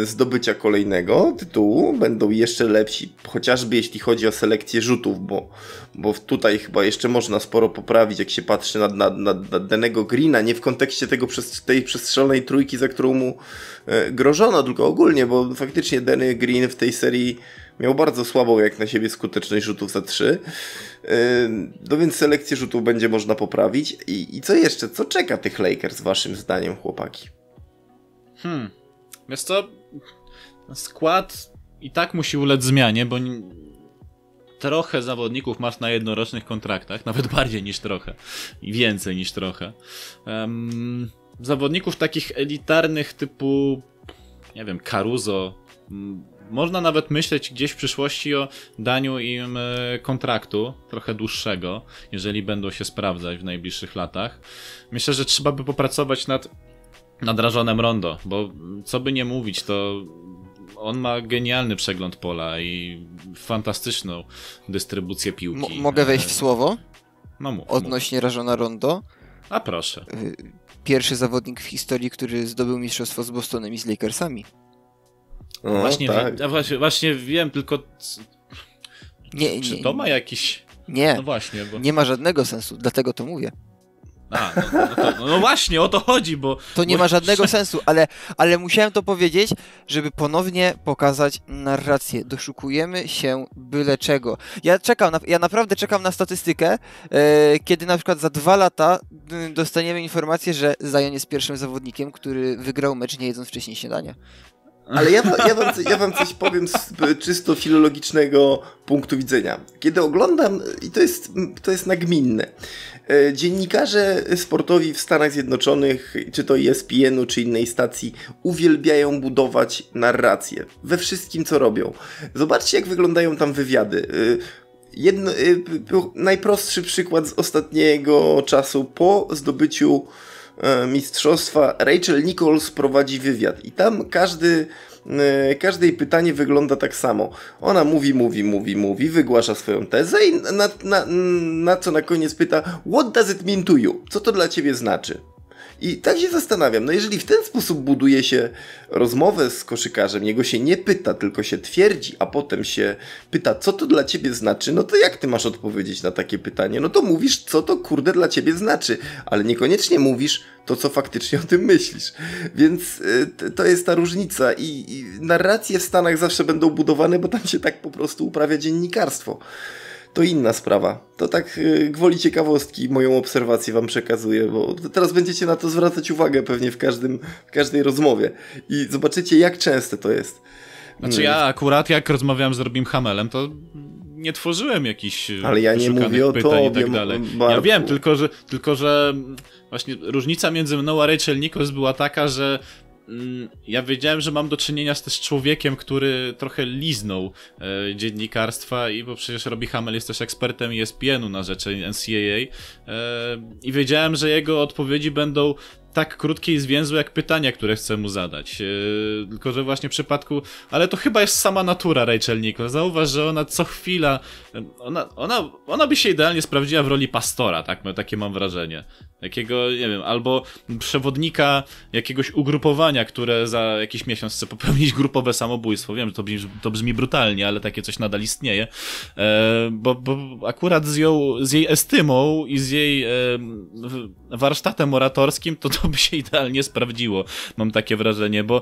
S2: zdobycia kolejnego tytułu? Będą jeszcze lepsi, chociażby jeśli chodzi o selekcję rzutów, bo, bo tutaj chyba jeszcze można sporo poprawić, jak się patrzy na, na, na, na danego Greena, nie w kontekście tego, tej przestrzelonej trójki, za którą mu e, grożono, tylko ogólnie, bo faktycznie Danny Green w tej serii miał bardzo słabą jak na siebie skuteczność rzutów za 3. No więc selekcję rzutów będzie można poprawić. I, I co jeszcze? Co czeka tych Lakers waszym zdaniem, chłopaki?
S1: Hmm. Wiesz co? Skład i tak musi ulec zmianie, bo trochę zawodników masz na jednorocznych kontraktach, nawet bardziej niż trochę i więcej niż trochę. Um, zawodników takich elitarnych typu, nie wiem, Caruso, można nawet myśleć gdzieś w przyszłości o daniu im e, kontraktu, trochę dłuższego, jeżeli będą się sprawdzać w najbliższych latach. Myślę, że trzeba by popracować nad, nad Rażonem Rondo, bo co by nie mówić, to on ma genialny przegląd pola i fantastyczną dystrybucję piłki.
S3: M mogę wejść w słowo?
S1: No mów,
S3: Odnośnie
S1: mów.
S3: Rażona Rondo?
S1: A proszę.
S3: Y, pierwszy zawodnik w historii, który zdobył mistrzostwo z Bostonem i z Lakersami.
S1: No, właśnie, tak. ja właśnie, właśnie wiem, tylko.
S3: Nie,
S1: Czy
S3: nie,
S1: to ma jakiś.
S3: Nie.
S1: No właśnie, bo...
S3: Nie ma żadnego sensu, dlatego to mówię.
S1: A, no, no, to, no, właśnie, o to chodzi, bo...
S3: To nie
S1: bo...
S3: ma żadnego sensu, ale, ale musiałem to powiedzieć, żeby ponownie pokazać narrację. Doszukujemy się byle czego. Ja czekam, na, ja naprawdę czekam na statystykę, e, kiedy na przykład za dwa lata dostaniemy informację, że Zion jest pierwszym zawodnikiem, który wygrał mecz nie jedząc wcześniej śniadania.
S2: Ale ja, ja, wam, ja wam coś powiem z czysto filologicznego punktu widzenia. Kiedy oglądam, i to jest, to jest nagminne, e, dziennikarze sportowi w Stanach Zjednoczonych, czy to ESPN-u, czy innej stacji, uwielbiają budować narrację we wszystkim, co robią. Zobaczcie, jak wyglądają tam wywiady. E, jedno, e, najprostszy przykład z ostatniego czasu po zdobyciu E, mistrzostwa Rachel Nichols prowadzi wywiad i tam każdy e, każde jej pytanie wygląda tak samo. Ona mówi, mówi, mówi, mówi, wygłasza swoją tezę i na, na, na co na koniec pyta What does it mean to you? Co to dla ciebie znaczy? I tak się zastanawiam, no jeżeli w ten sposób buduje się rozmowę z koszykarzem, jego się nie pyta, tylko się twierdzi, a potem się pyta, co to dla ciebie znaczy, no to jak ty masz odpowiedzieć na takie pytanie? No to mówisz, co to kurde dla ciebie znaczy, ale niekoniecznie mówisz to, co faktycznie o tym myślisz. Więc y, to jest ta różnica i, i narracje w Stanach zawsze będą budowane, bo tam się tak po prostu uprawia dziennikarstwo. To inna sprawa. To tak y, gwoli ciekawostki, moją obserwację wam przekazuję, bo teraz będziecie na to zwracać uwagę pewnie w, każdym, w każdej rozmowie i zobaczycie jak częste to jest.
S1: Znaczy ja akurat jak rozmawiałem z Robim Hamelem, to nie tworzyłem jakichś
S2: Ale ja nie mówię o tobie,
S1: i tak dalej. Ja wiem, tylko że, tylko że właśnie różnica między mną a Rachel Nichols była taka, że ja wiedziałem, że mam do czynienia z też człowiekiem, który trochę liznął e, dziennikarstwa i bo przecież Robbie Hamel jest też ekspertem ESPN-u na rzeczy NCAA e, i wiedziałem, że jego odpowiedzi będą tak krótkie i zwięzłe jak pytania, które chcę mu zadać. Yy, tylko, że właśnie w przypadku. Ale to chyba jest sama natura Rachel Nichols. Zauważ, że ona co chwila. Ona, ona, ona by się idealnie sprawdziła w roli pastora, tak? Takie mam wrażenie. Jakiego, nie wiem, albo przewodnika jakiegoś ugrupowania, które za jakiś miesiąc chce popełnić grupowe samobójstwo. Wiem, że to brzmi, to brzmi brutalnie, ale takie coś nadal istnieje. E, bo, bo akurat z, ją, z jej estymą i z jej e, warsztatem oratorskim to to by się idealnie sprawdziło. Mam takie wrażenie, bo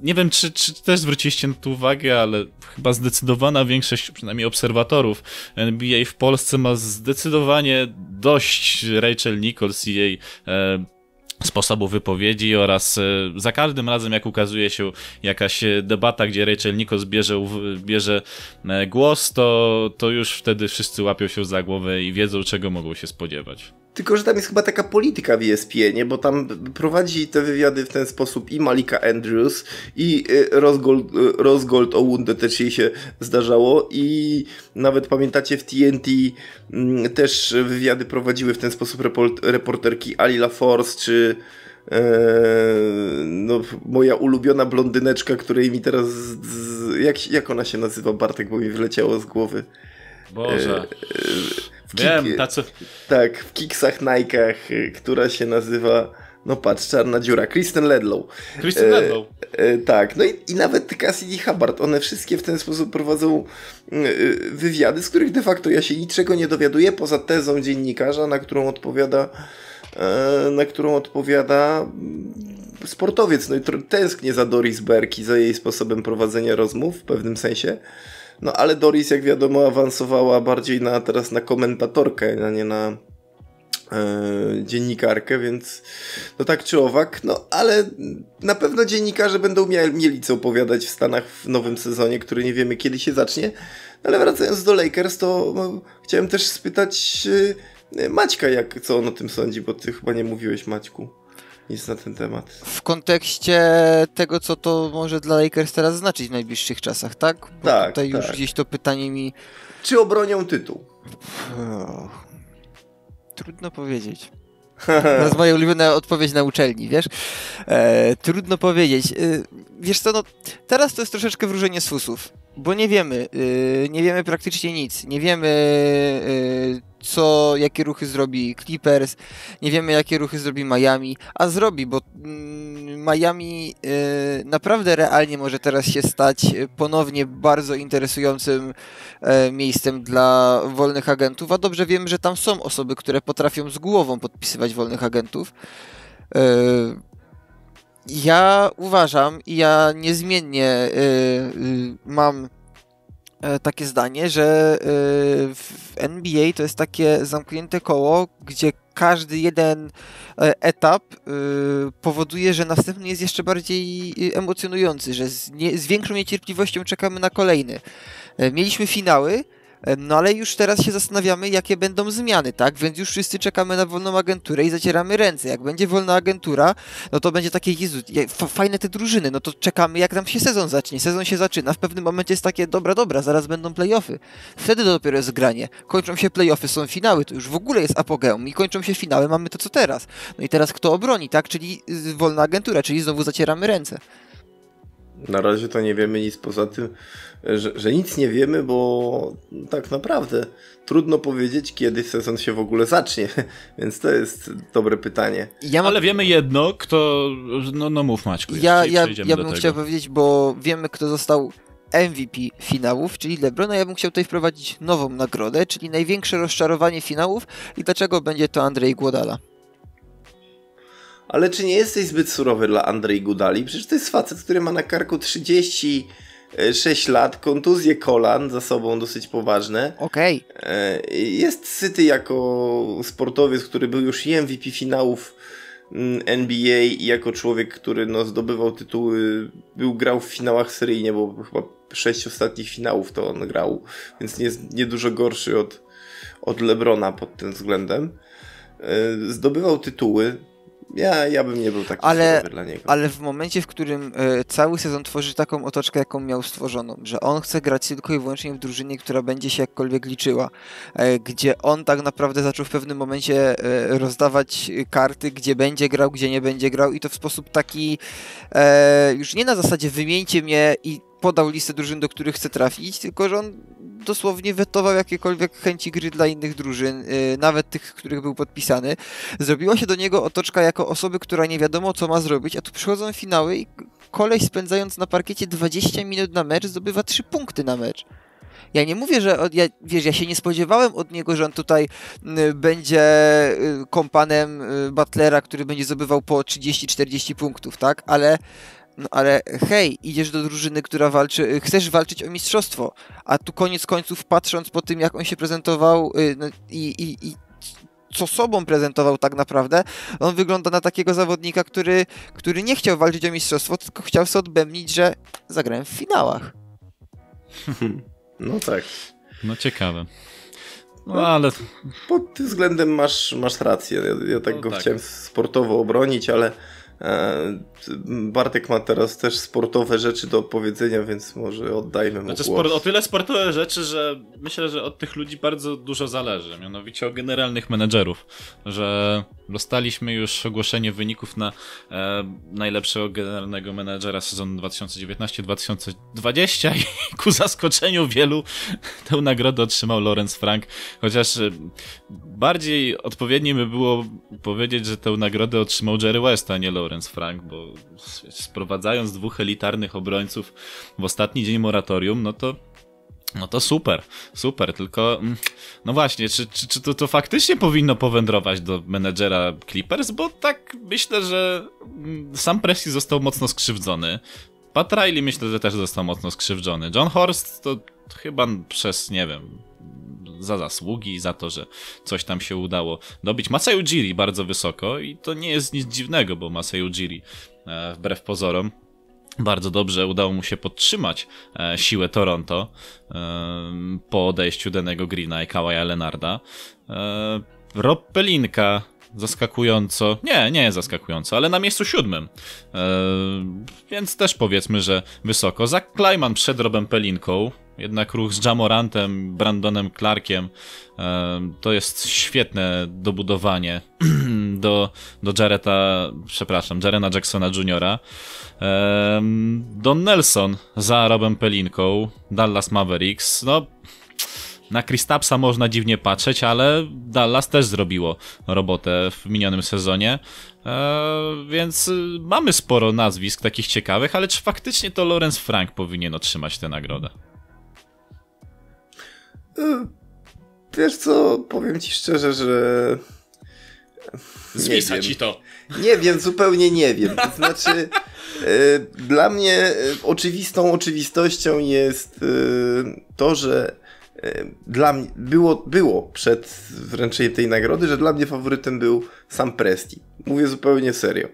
S1: nie wiem, czy, czy też zwróciliście na to uwagę, ale chyba zdecydowana większość, przynajmniej obserwatorów NBA w Polsce ma zdecydowanie dość Rachel Nichols i jej e, sposobu wypowiedzi oraz e, za każdym razem jak ukazuje się jakaś debata, gdzie Rachel Nichols bierze, bierze e, głos, to, to już wtedy wszyscy łapią się za głowę i wiedzą czego mogą się spodziewać.
S2: Tylko, że tam jest chyba taka polityka w ESPN, bo tam prowadzi te wywiady w ten sposób i Malika Andrews, i Rosgold, Rosgold Owunde też jej się zdarzało, i nawet pamiętacie w TNT mm, też wywiady prowadziły w ten sposób reporterki Ali LaForce, czy e, no, moja ulubiona blondyneczka, której mi teraz. Z, jak, jak ona się nazywa, Bartek, bo mi wyleciało z głowy.
S1: Boże. E, e, w Wiem, tacy...
S2: Tak, w kiksach Nike'ach, która się nazywa, no patrz, czarna dziura, Kristen Ledlow.
S1: Kristen e, Ledlow.
S2: E, tak, no i, i nawet Cassidy Hubbard, one wszystkie w ten sposób prowadzą e, wywiady, z których de facto ja się niczego nie dowiaduję, poza tezą dziennikarza, na którą odpowiada e, na którą odpowiada mm, sportowiec. No i tęsknię za Doris Berg i za jej sposobem prowadzenia rozmów w pewnym sensie. No ale Doris, jak wiadomo, awansowała bardziej na teraz na komentatorkę, a nie na e, dziennikarkę, więc no tak czy owak, no ale na pewno dziennikarze będą mieli, mieli co opowiadać w Stanach w nowym sezonie, który nie wiemy kiedy się zacznie. Ale wracając do Lakers, to no, chciałem też spytać e, Maćka, jak, co on o tym sądzi, bo ty chyba nie mówiłeś Maćku nic na ten temat.
S3: W kontekście tego, co to może dla Lakers teraz znaczyć w najbliższych czasach, tak? Bo
S2: tak.
S3: Tutaj
S2: tak.
S3: już gdzieś to pytanie mi.
S2: Czy obronią tytuł?
S3: Trudno powiedzieć. To jest moja ulubiona odpowiedź na uczelni, wiesz? E, trudno powiedzieć. E, wiesz co, no, teraz to jest troszeczkę wróżenie z fusów, bo nie wiemy, e, nie wiemy praktycznie nic. Nie wiemy, e, co, jakie ruchy zrobi Clippers, nie wiemy jakie ruchy zrobi Miami, a zrobi, bo mm, Miami y, naprawdę realnie może teraz się stać ponownie bardzo interesującym y, miejscem dla wolnych agentów, a dobrze wiem, że tam są osoby, które potrafią z głową podpisywać wolnych agentów. Y, ja uważam i ja niezmiennie mam E, takie zdanie, że e, w NBA to jest takie zamknięte koło, gdzie każdy jeden e, etap powoduje, że następny jest jeszcze bardziej emocjonujący, że z, nie, z większą niecierpliwością czekamy na kolejny. Mieliśmy finały, no ale już teraz się zastanawiamy, jakie będą zmiany, tak? Więc już wszyscy czekamy na wolną agenturę i zacieramy ręce. Jak będzie wolna agentura, no to będzie takie, Jezu, fajne te drużyny, no to czekamy, jak nam się sezon zacznie. Sezon się zaczyna, w pewnym momencie jest takie, dobra, dobra, zaraz będą playoffy. Wtedy dopiero jest granie. Kończą się playoffy, są finały, to już w ogóle jest apogeum i kończą się finały, mamy to co teraz. No i teraz kto obroni, tak? Czyli wolna agentura, czyli znowu zacieramy ręce.
S2: Na razie to nie wiemy nic poza tym, że, że, nic nie wiemy, bo tak naprawdę trudno powiedzieć, kiedy sezon się w ogóle zacznie, więc to jest dobre pytanie.
S1: Ja mam... Ale wiemy jedno, kto. No, no mów Maćku.
S3: Ja, ja, ja bym chciał powiedzieć, bo wiemy, kto został MVP finałów, czyli LeBron, a ja bym chciał tutaj wprowadzić nową nagrodę, czyli największe rozczarowanie finałów i dlaczego będzie to Andrzej Głodala.
S2: Ale czy nie jesteś zbyt surowy dla Andrzej Gudali? Przecież to jest facet, który ma na karku 30 6 lat, kontuzje kolan za sobą dosyć poważne.
S3: Okej.
S2: Okay. Jest syty jako sportowiec, który był już MVP finałów mm, NBA i jako człowiek, który no, zdobywał tytuły, był grał w finałach seryjnie, bo chyba sześć ostatnich finałów to on grał, więc nie jest nie dużo gorszy od, od Lebrona pod tym względem. E, zdobywał tytuły, ja, ja bym nie był taki
S3: ale,
S2: dla niego.
S3: Ale w momencie, w którym y, cały sezon tworzy taką otoczkę, jaką miał stworzoną, że on chce grać tylko i wyłącznie w drużynie, która będzie się jakkolwiek liczyła, y, gdzie on tak naprawdę zaczął w pewnym momencie y, rozdawać karty, gdzie będzie grał, gdzie nie będzie grał i to w sposób taki już nie na zasadzie wymieńcie mnie i podał listę drużyn, do których chce trafić, tylko że on dosłownie wetował jakiekolwiek chęci gry dla innych drużyn, yy, nawet tych, których był podpisany. Zrobiła się do niego otoczka jako osoby, która nie wiadomo co ma zrobić, a tu przychodzą finały i koleś spędzając na parkiecie 20 minut na mecz zdobywa 3 punkty na mecz. Ja nie mówię, że od, ja, wiesz, ja się nie spodziewałem od niego, że on tutaj y, będzie y, kompanem y, Butlera, który będzie zdobywał po 30-40 punktów, tak? Ale no ale hej, idziesz do drużyny, która walczy, chcesz walczyć o mistrzostwo, a tu koniec końców patrząc po tym, jak on się prezentował y, no, i, i, i co sobą prezentował tak naprawdę, on wygląda na takiego zawodnika, który, który nie chciał walczyć o mistrzostwo, tylko chciał sobie odbębnić, że zagrałem w finałach.
S2: No tak.
S1: No ciekawe. No, no ale...
S2: Pod tym względem masz, masz rację. Ja, ja tak no, go tak. chciałem sportowo obronić, ale Bartek ma teraz też sportowe rzeczy do powiedzenia, więc może oddajmy mu znaczy,
S1: głos. o tyle sportowe rzeczy, że myślę, że od tych ludzi bardzo dużo zależy, mianowicie o generalnych menedżerów, że dostaliśmy już ogłoszenie wyników na e, najlepszego generalnego menedżera sezonu 2019-2020 i ku zaskoczeniu wielu tę nagrodę otrzymał Lorenz Frank, chociaż e, bardziej odpowiednie by było powiedzieć, że tę nagrodę otrzymał Jerry West, a nie Lorenz Lawrence Frank, bo sprowadzając dwóch elitarnych obrońców w ostatni dzień moratorium, no to no to super, super, tylko mm, no właśnie, czy, czy, czy to, to faktycznie powinno powędrować do menedżera Clippers, bo tak myślę, że mm, sam Presti został mocno skrzywdzony. Pat Riley myślę, że też został mocno skrzywdzony. John Horst to chyba przez, nie wiem, za zasługi, za to, że coś tam się udało dobić. Masai Ujiri bardzo wysoko i to nie jest nic dziwnego, bo Masai Ujiri e, wbrew pozorom bardzo dobrze udało mu się podtrzymać e, siłę Toronto e, po odejściu Danego Greena i Kawaja Lenarda. Rob Pelinka zaskakująco, nie, nie zaskakująco, ale na miejscu siódmym. więc też powiedzmy, że wysoko. Zach Kleiman przed Robem Pelinką, jednak ruch z Jamorantem, Brandonem Clarkiem to jest świetne dobudowanie do, do Jareta, przepraszam, Jarena Jacksona Jr. Don Nelson za Robem Pelinką, Dallas Mavericks, no na Kristapsa można dziwnie patrzeć, ale Dallas też zrobiło robotę w minionym sezonie. Eee, więc mamy sporo nazwisk takich ciekawych, ale czy faktycznie to Lorenz Frank powinien otrzymać tę nagrodę?
S2: E, wiesz co, powiem ci szczerze, że...
S1: Zwisa ci to.
S2: Nie wiem, zupełnie nie wiem. To znaczy, e, dla mnie e, oczywistą oczywistością jest to, że dla mnie było, było przed wręczeniem tej nagrody, że dla mnie faworytem był sam Presti. Mówię zupełnie serio.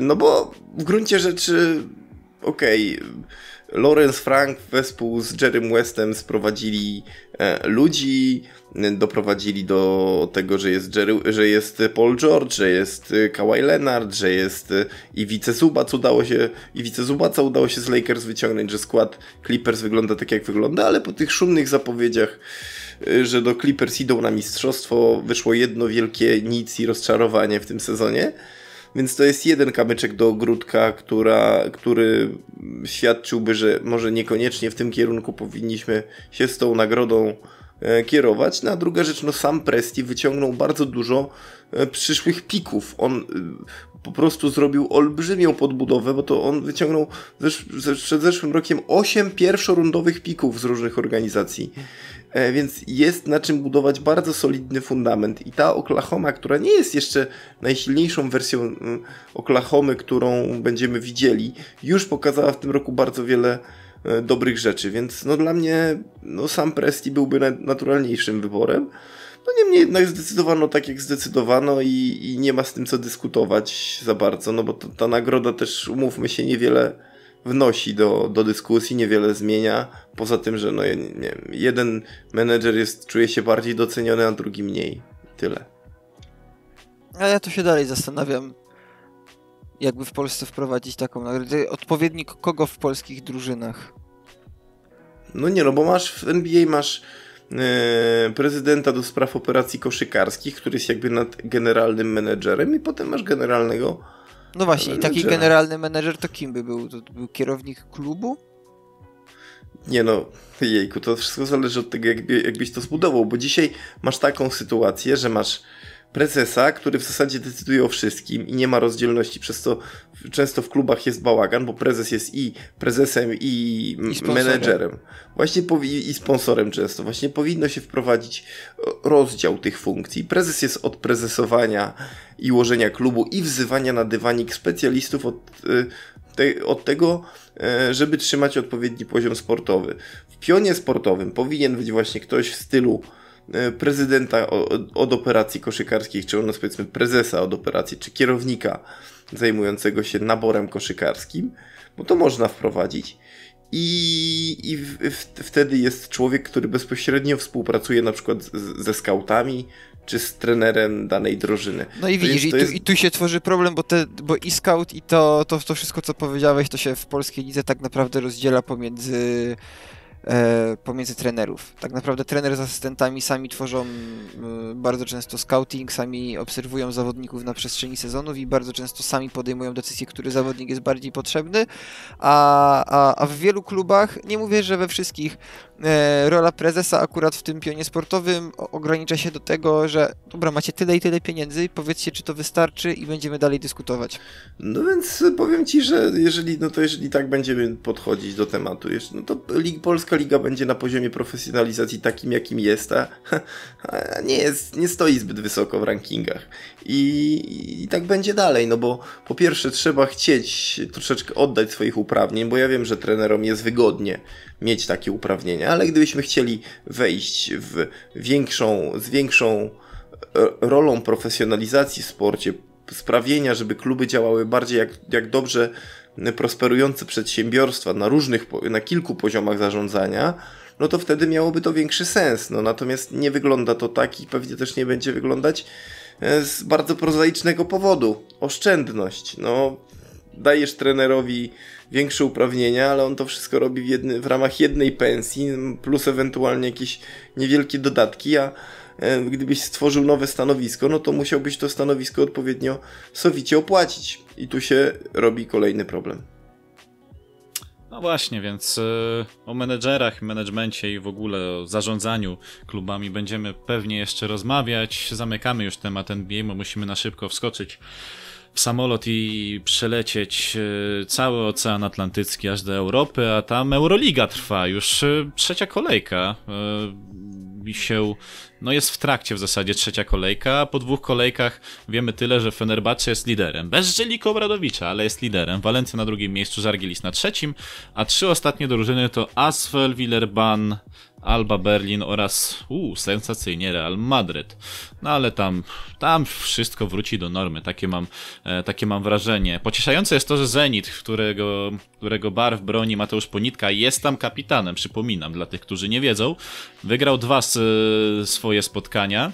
S2: No bo w gruncie rzeczy, okej, okay, Lawrence Frank wespół z Jerrym Westem sprowadzili e, ludzi, doprowadzili do tego, że jest, Jerry, że jest Paul George, że jest Kawhi Leonard, że jest e, i Zubac udało się, i Zubaca udało się z Lakers wyciągnąć, że skład Clippers wygląda tak jak wygląda, ale po tych szumnych zapowiedziach e, że do Clippers idą na mistrzostwo, wyszło jedno wielkie nic i rozczarowanie w tym sezonie. Więc to jest jeden kamyczek do ogródka, która, który świadczyłby, że może niekoniecznie w tym kierunku powinniśmy się z tą nagrodą e, kierować. No a druga rzecz, no sam Presti wyciągnął bardzo dużo e, przyszłych pików. On e, po prostu zrobił olbrzymią podbudowę, bo to on wyciągnął przed zeszłym rokiem 8 pierwszorundowych pików z różnych organizacji. E, więc jest na czym budować bardzo solidny fundament. I ta Oklahoma, która nie jest jeszcze najsilniejszą wersją Oklahomy, którą będziemy widzieli, już pokazała w tym roku bardzo wiele e, dobrych rzeczy, więc no dla mnie no sam Presti byłby naturalniejszym wyborem. No niemniej jednak zdecydowano tak, jak zdecydowano i, i nie ma z tym co dyskutować za bardzo, no bo to, ta nagroda też, umówmy się, niewiele wnosi do, do dyskusji, niewiele zmienia. Poza tym, że no, nie jeden menedżer jest, czuje się bardziej doceniony, a drugi mniej. Tyle.
S3: A ja to się dalej zastanawiam, jakby w Polsce wprowadzić taką nagrodę. Odpowiednik kogo w polskich drużynach?
S2: No nie, no bo masz w NBA masz e, prezydenta do spraw operacji koszykarskich, który jest jakby nad generalnym menedżerem i potem masz generalnego
S3: no właśnie, i taki generalny menedżer to kim by był? To był kierownik klubu?
S2: Nie no, jejku, to wszystko zależy od tego, jakby, jakbyś to zbudował, bo dzisiaj masz taką sytuację, że masz prezesa, który w zasadzie decyduje o wszystkim i nie ma rozdzielności, przez co często w klubach jest bałagan, bo prezes jest i prezesem, i, I menedżerem. Właśnie i sponsorem często. Właśnie powinno się wprowadzić rozdział tych funkcji. Prezes jest od prezesowania i ułożenia klubu i wzywania na dywanik specjalistów od, y, te, od tego, żeby trzymać odpowiedni poziom sportowy. W pionie sportowym powinien być właśnie ktoś w stylu E, prezydenta od operacji koszykarskich, czy u nas powiedzmy prezesa od operacji, czy kierownika zajmującego się naborem koszykarskim, bo to można wprowadzić. I, i w, w, wtedy jest człowiek, który bezpośrednio współpracuje na przykład z, ze skautami, czy z trenerem danej drużyny.
S3: No i widzisz, jest, i, tu, jest... i, tu, się tworzy problem, bo, te, bo i scout, i to, to, to wszystko, co powiedziałeś, to się w polskiej lidze tak naprawdę rozdziela pomiędzy e, pomiędzy trenerów. Tak naprawdę trener z asystentami sami tworzą bardzo często scouting, sami obserwują zawodników na przestrzeni sezonów i bardzo często sami podejmują decyzję, który zawodnik jest bardziej potrzebny, a, a, a w wielu klubach, nie mówię, że we wszystkich, rola prezesa akurat w tym pionie sportowym ogranicza się do tego, że dobra, macie tyle i tyle pieniędzy, powiedzcie, czy to wystarczy i będziemy dalej dyskutować.
S2: No więc powiem Ci, że jeżeli, no to jeżeli tak będziemy podchodzić do tematu, no to polska liga będzie na poziomie profesjonalizacji takim, jakim jest, a, a nie, jest, nie stoi zbyt wysoko w rankingach. I, I tak będzie dalej, no bo po pierwsze trzeba chcieć troszeczkę oddać swoich uprawnień, bo ja wiem, że trenerom jest wygodnie mieć takie uprawnienia, ale gdybyśmy chcieli wejść w większą, z większą e, rolą profesjonalizacji w sporcie, sprawienia, żeby kluby działały bardziej jak, jak dobrze prosperujące przedsiębiorstwa na różnych, na kilku poziomach zarządzania, no to wtedy miałoby to większy sens. No natomiast nie wygląda to tak i pewnie też nie będzie wyglądać e, z bardzo prozaicznego powodu. Oszczędność. No, dajesz trenerowi większe uprawnienia, ale on to wszystko robi w, jedny, w ramach jednej pensji, plus ewentualnie jakieś niewielkie dodatki, a E, gdybyś stworzył nowe stanowisko, no to musiałbyś to stanowisko odpowiednio sowicie opłacić. I tu się robi kolejny problem.
S1: No właśnie, więc e, o menedżerach, menedżmencie i w ogóle o zarządzaniu klubami będziemy pewnie jeszcze rozmawiać. Zamykamy już temat NBA, bo musimy na szybko wskoczyć samolot i przelecieć e, cały Ocean Atlantycki aż do Europy, a tam Euroliga trwa, już trzecia kolejka się, no jest w trakcie w zasadzie trzecia kolejka, a po dwóch kolejkach wiemy tyle, że Fenerbahce jest liderem. Bez Żeliko Obradowicza, ale jest liderem. Walencja na drugim miejscu, Żargilis na trzecim, a trzy ostatnie drużyny to Asfel, Willerban, Alba Berlin oraz, uuu, sensacyjnie Real Madryt. No ale tam, tam wszystko wróci do normy, takie mam, e, takie mam wrażenie. Pocieszające jest to, że Zenit, którego, którego barw broni Mateusz Ponitka, jest tam kapitanem, przypominam, dla tych, którzy nie wiedzą. Wygrał dwa z, swoje spotkania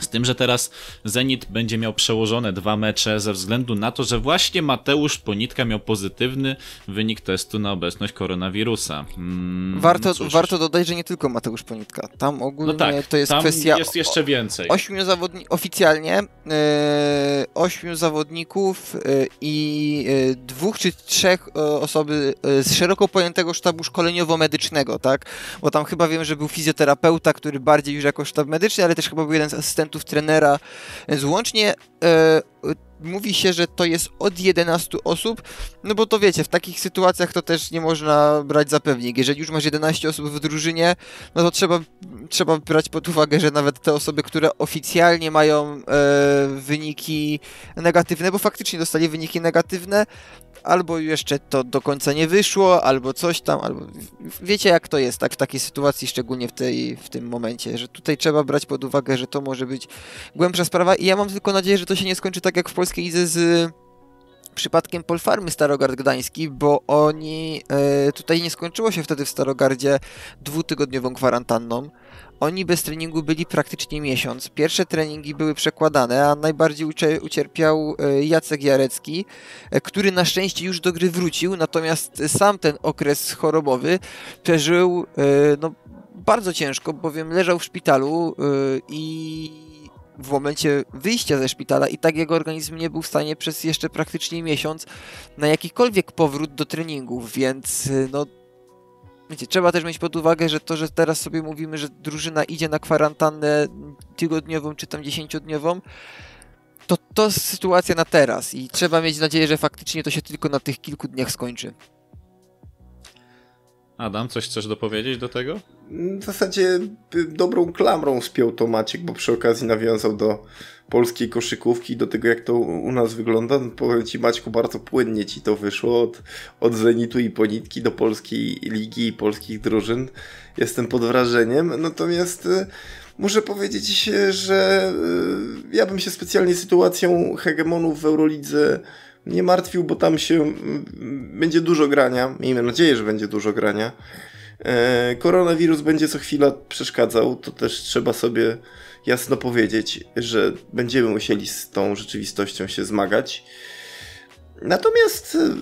S1: z tym, że teraz Zenit będzie miał przełożone dwa mecze ze względu na to, że właśnie Mateusz Ponitka miał pozytywny wynik testu na obecność koronawirusa.
S3: Mm, warto, warto dodać, że nie tylko Mateusz Ponitka. Tam ogólnie no tak, to jest
S1: tam
S3: kwestia.
S1: Jest jeszcze więcej.
S3: Ośmiu zawodników, oficjalnie yy, ośmiu zawodników yy, i yy, dwóch czy trzech osoby z szeroko pojętego sztabu szkoleniowo-medycznego, tak? Bo tam chyba wiem, że był fizjoterapeuta, który bardziej już jako sztab medyczny, ale też chyba był jeden z asystentów asystentów trenera. Więc łącznie e, mówi się, że to jest od 11 osób, no bo to wiecie, w takich sytuacjach to też nie można brać za pewnik. Jeżeli już masz 11 osób w drużynie, no to trzeba, trzeba brać pod uwagę, że nawet te osoby, które oficjalnie mają e, wyniki negatywne, bo faktycznie dostali wyniki negatywne, albo jeszcze to do końca nie wyszło, albo coś tam, albo wiecie jak to jest, tak w takiej sytuacji, szczególnie w, tej, w tym momencie, że tutaj trzeba brać pod uwagę, że to może być głębsza sprawa i ja mam tylko nadzieję, że to się nie skończy tak jak w polskiej lidze z przypadkiem Polfarmy Starogard Gdański, bo oni, e, tutaj nie skończyło się wtedy w Starogardzie dwutygodniową kwarantanną. Oni bez treningu byli praktycznie miesiąc. Pierwsze treningi były przekładane, a najbardziej ucierpiał e, Jacek Jarecki, e, który na szczęście już do gry wrócił, natomiast sam ten okres chorobowy przeżył no, bardzo ciężko, bowiem leżał w szpitalu i w momencie wyjścia ze szpitala i tak jego organizm nie był w stanie przez jeszcze praktycznie miesiąc na jakikolwiek powrót do treningów, więc no wiecie, trzeba też mieć pod uwagę, że to, że teraz sobie mówimy, że drużyna idzie na kwarantannę tygodniową czy tam dziesięciodniową, to to sytuacja na teraz i trzeba mieć nadzieję, że faktycznie to się tylko na tych kilku dniach skończy.
S1: Adam, coś chcesz dopowiedzieć do tego?
S2: W zasadzie y, dobrą klamrą spiął to Maciek, bo przy okazji nawiązał do polskiej koszykówki, do tego jak to u nas wygląda. No, powiem Ci Maćku, bardzo płynnie Ci to wyszło od, od Zenitu i Ponitki do polskiej ligi i polskich drużyn. Jestem pod wrażeniem, natomiast y, muszę powiedzieć, że y, ja bym się specjalnie sytuacją hegemonów w Eurolidze nie martwił, bo tam się mm, będzie dużo grania. Miejmy nadzieję, że będzie dużo grania. E, koronawirus będzie co chwila przeszkadzał, to też trzeba sobie jasno powiedzieć, że będziemy musieli z tą rzeczywistością się zmagać. Natomiast e,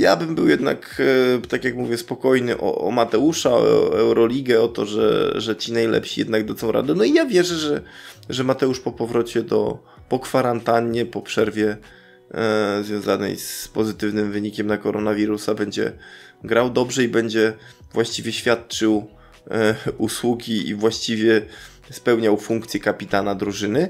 S2: ja bym był jednak, e, tak jak mówię, spokojny o, o Mateusza, o Euroligę, o to, że, że ci najlepsi jednak dadzą radę. No i ja wierzę, że, że Mateusz po powrocie do, po kwarantannie, po przerwie związanej z pozytywnym wynikiem na koronawirusa będzie grał dobrze i będzie właściwie świadczył e, usługi i właściwie spełniał funkcję kapitana drużyny.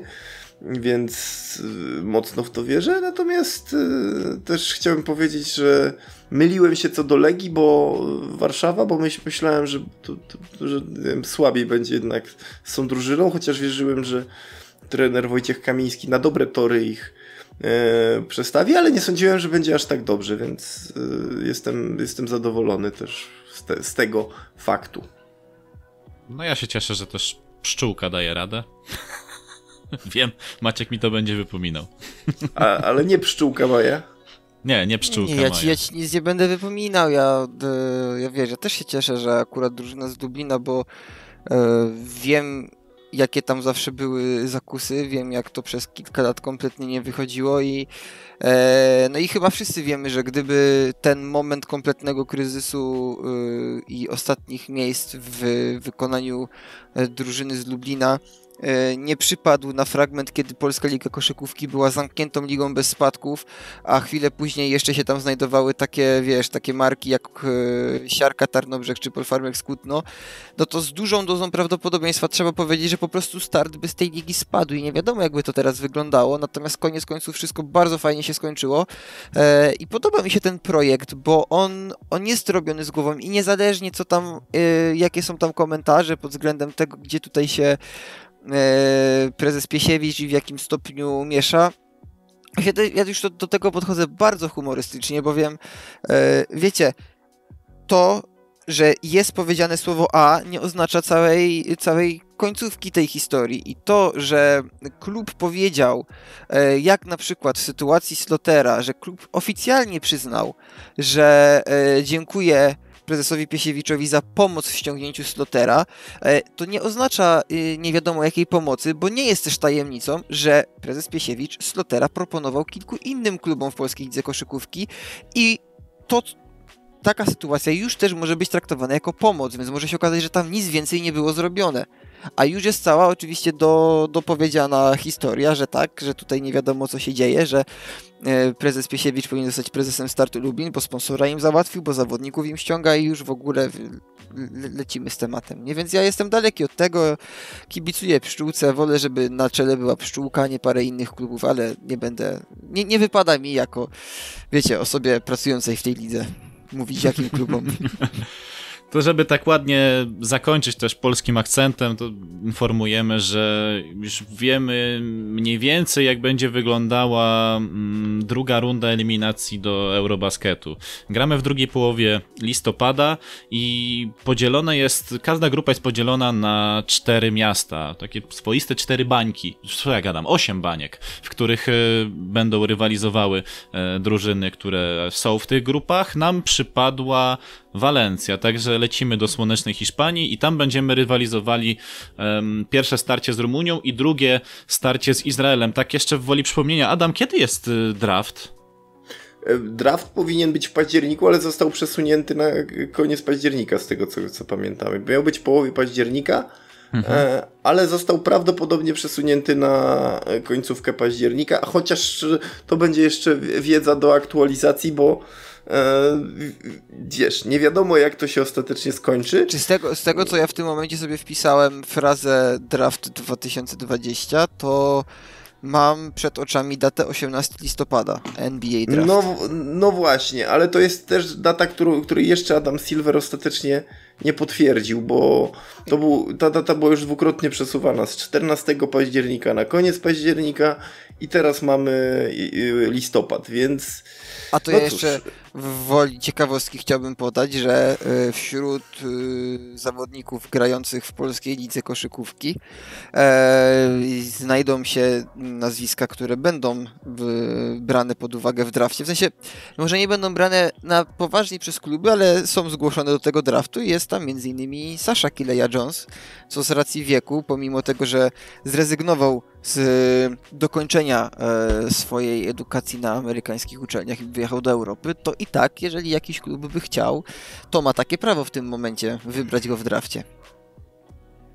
S2: Więc e, mocno w to wierzę. Natomiast e, też chciałem powiedzieć, że myliłem się co do Legii, bo Warszawa, bo myśl, myślałem, że, to, to, że wiem, słabiej będzie jednak z tą drużyną, chociaż wierzyłem, że trener Wojciech Kamiński na dobre tory ich e, przestawi, ale nie sądziłem, że będzie aż tak dobrze, więc e, jestem, jestem zadowolony też z, te, z, tego faktu.
S1: No ja się cieszę, że też pszczółka daje radę. Wiem, Maciek mi to będzie wypominał.
S2: A, ale nie pszczółka moja.
S1: Nie, nie pszczółka
S3: nie, ja ci, ja ci nic nie będę wypominał. Ja, e, ja wiesz, ja też się cieszę, że akurat drużyna z Dublina, bo e, wiem jakie tam zawsze były zakusy, wiem jak to przez kilka lat kompletnie nie wychodziło i e, no i chyba wszyscy wiemy, że gdyby ten moment kompletnego kryzysu e, i ostatnich miejsc w wykonaniu e, drużyny z Lublina nie przypadł na fragment, kiedy Polska Liga Koszykówki była zamkniętą ligą bez spadków, a chwilę później jeszcze się tam znajdowały takie, wiesz, takie marki jak e, Siarka Tarnobrzeg czy Polfarmek Skutno, no to z dużą dozą prawdopodobieństwa trzeba powiedzieć, że po prostu start by z tej ligi spadł i nie wiadomo jakby to teraz wyglądało, natomiast koniec końców wszystko bardzo fajnie się skończyło. E, i podoba mi się ten projekt, bo on, on jest robiony z głową i niezależnie co tam, jakie są tam komentarze pod względem tego, gdzie tutaj się E, prezes Piesiewicz i w jakim stopniu miesza. Ja już do, do tego podchodzę bardzo humorystycznie, bowiem e, wiecie, to, że jest powiedziane słowo A, nie oznacza całej, całej końcówki tej historii. I to, że klub powiedział, e, jak na przykład w sytuacji Slotera, że klub oficjalnie przyznał, że dziękuję prezesowi Piesiewiczowi za pomoc w ściągnięciu slotera, e, to nie oznacza y, nie wiadomo jakiej pomocy, bo nie jest też tajemnicą, że prezes Piesiewicz slotera proponował kilku innym klubom w polskiej lidze koszykówki i to, taka sytuacja już też może być traktowana jako pomoc, więc może się okazać, że tam nic więcej nie było zrobione. A już jest cała oczywiście do, dopowiedziana historia, że tak, że tutaj nie wiadomo co się dzieje, że e, prezes Piesiewicz powinien zostać prezesem startu Lublin, bo sponsora im załatwił, bo zawodników im ściąga i już w ogóle lecimy z tematem. Nie? Więc ja jestem daleki od tego, kibicuję pszczółce, wolę, żeby na czele była pszczółka, nie parę innych klubów, ale nie będę, nie, nie wypada mi jako, wiecie, osobie pracującej w tej lidze mówić jakim klubom.
S1: To żeby tak ładnie zakończyć też polskim akcentem, to informujemy, że już wiemy mniej więcej jak będzie wyglądała mm, druga runda eliminacji do Eurobasketu. Gramy w drugiej połowie listopada i podzielona jest, każda grupa jest podzielona na cztery miasta, takie swoiste cztery bańki, co ja gadam, osiem baniek, w których e, będą rywalizowały e, drużyny, które są w tych grupach. Nam przypadła Walencja, także lecimy do słonecznej Hiszpanii i tam będziemy rywalizowali um, pierwsze starcie z Rumunią i drugie starcie z Izraelem. Tak jeszcze w woli przypomnienia, Adam, kiedy jest y, draft?
S2: E, draft powinien być w październiku, ale został przesunięty na koniec października, z tego co, co pamiętamy. Miał być w połowie października, mhm. E, ale został prawdopodobnie przesunięty na końcówkę października, chociaż to będzie jeszcze wiedza do aktualizacji, bo e, wiesz, nie wiadomo jak to się ostatecznie skończy.
S3: Czy z tego, z tego, co ja w tym momencie sobie wpisałem frazę draft 2020, to mam przed oczami datę 18 listopada NBA Draft.
S2: No, no właśnie, ale to jest też data, którą, której jeszcze Adam Silver ostatecznie nie potwierdził, bo to był, ta data była już dwukrotnie przesuwana z 14 października na koniec października i teraz mamy listopad, więc
S3: a to no ja jeszcze w woli ciekawostki chciałbym podać, że e, wśród e, zawodników grających w polskiej lidze koszykówki e, znajdą się nazwiska, które będą brane pod uwagę w drafcie. W sensie, może nie będą brane na poważnie przez kluby, ale są zgłoszone do tego draftu i jest tam m.in. Sasha Kileja Jones, co z racji wieku, pomimo tego, że zrezygnował z dokończenia swojej edukacji na amerykańskich uczelniach i wyjechał do Europy, to i tak, jeżeli jakiś klub by chciał, to ma takie prawo w tym momencie wybrać go w drafcie.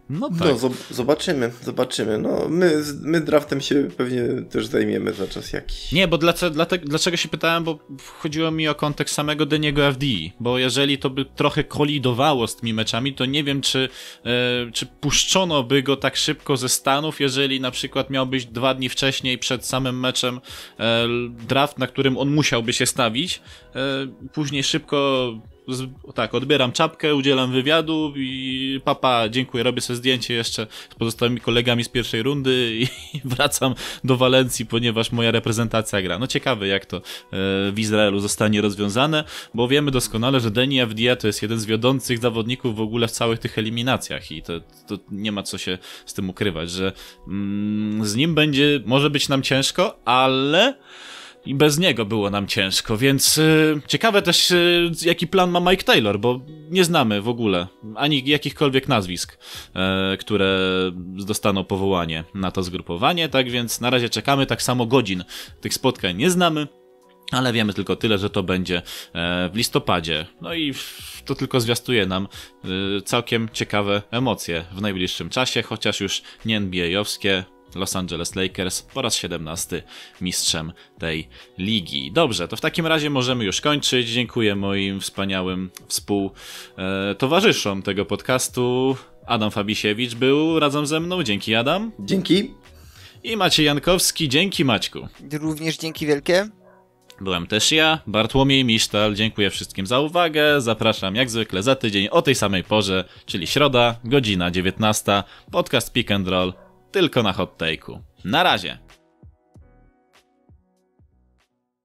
S2: No, no tak. No, zobaczymy, zobaczymy. No, my, my draftem się pewnie też zajmiemy za czas jakiś.
S1: Nie, bo dlaczego, dlatego, dlaczego się pytałem, bo chodziło mi o kontekst samego Deniego FDI, bo jeżeli to by trochę kolidowało z tymi meczami, to nie wiem, czy, e, czy puszczono by go tak szybko ze Stanów, jeżeli na przykład miał być dwa dni wcześniej przed samym meczem e, draft, na którym on musiałby się stawić, e, później szybko tak, odbieram czapkę, udzielam wywiadu i papa, dziękuję, robię sobie zdjęcie jeszcze z pozostałymi kolegami z pierwszej rundy i wracam do Walencji, ponieważ moja reprezentacja gra. No ciekawe, jak to e, w Izraelu zostanie rozwiązane, bo wiemy doskonale, że Deni Avdia to jest jeden z wiodących zawodników w ogóle w całych tych eliminacjach i to, to nie ma co się z tym ukrywać, że mm, z nim będzie, może być nam ciężko, ale i bez niego było nam ciężko, więc y, ciekawe też y, jaki plan ma Mike Taylor, bo nie znamy w ogóle ani jakichkolwiek nazwisk, y, które dostaną powołanie na to zgrupowanie, tak więc na razie czekamy, tak samo godzin tych spotkań nie znamy. Ale wiemy tylko tyle, że to będzie e, w listopadzie. No i to tylko zwiastuje nam y, całkiem ciekawe emocje w najbliższym czasie, chociaż już nie NBA-owskie, Los Angeles Lakers po raz 17 mistrzem tej ligi. Dobrze, to w takim razie możemy już kończyć. Dziękuję moim wspaniałym współtowarzyszom tego podcastu. Adam Fabisiewicz był razem ze mną. Dzięki Adam.
S2: Dzięki.
S1: I Maciej Jankowski. Dzięki Maćku.
S3: Również dzięki wielkie.
S1: Byłem też ja, Bartłomiej Misztal. Dziękuję wszystkim za uwagę. Zapraszam jak zwykle za tydzień o tej samej porze, czyli środa, godzina 19. Podcast Pick and Roll tylko na hot take'u. Na razie.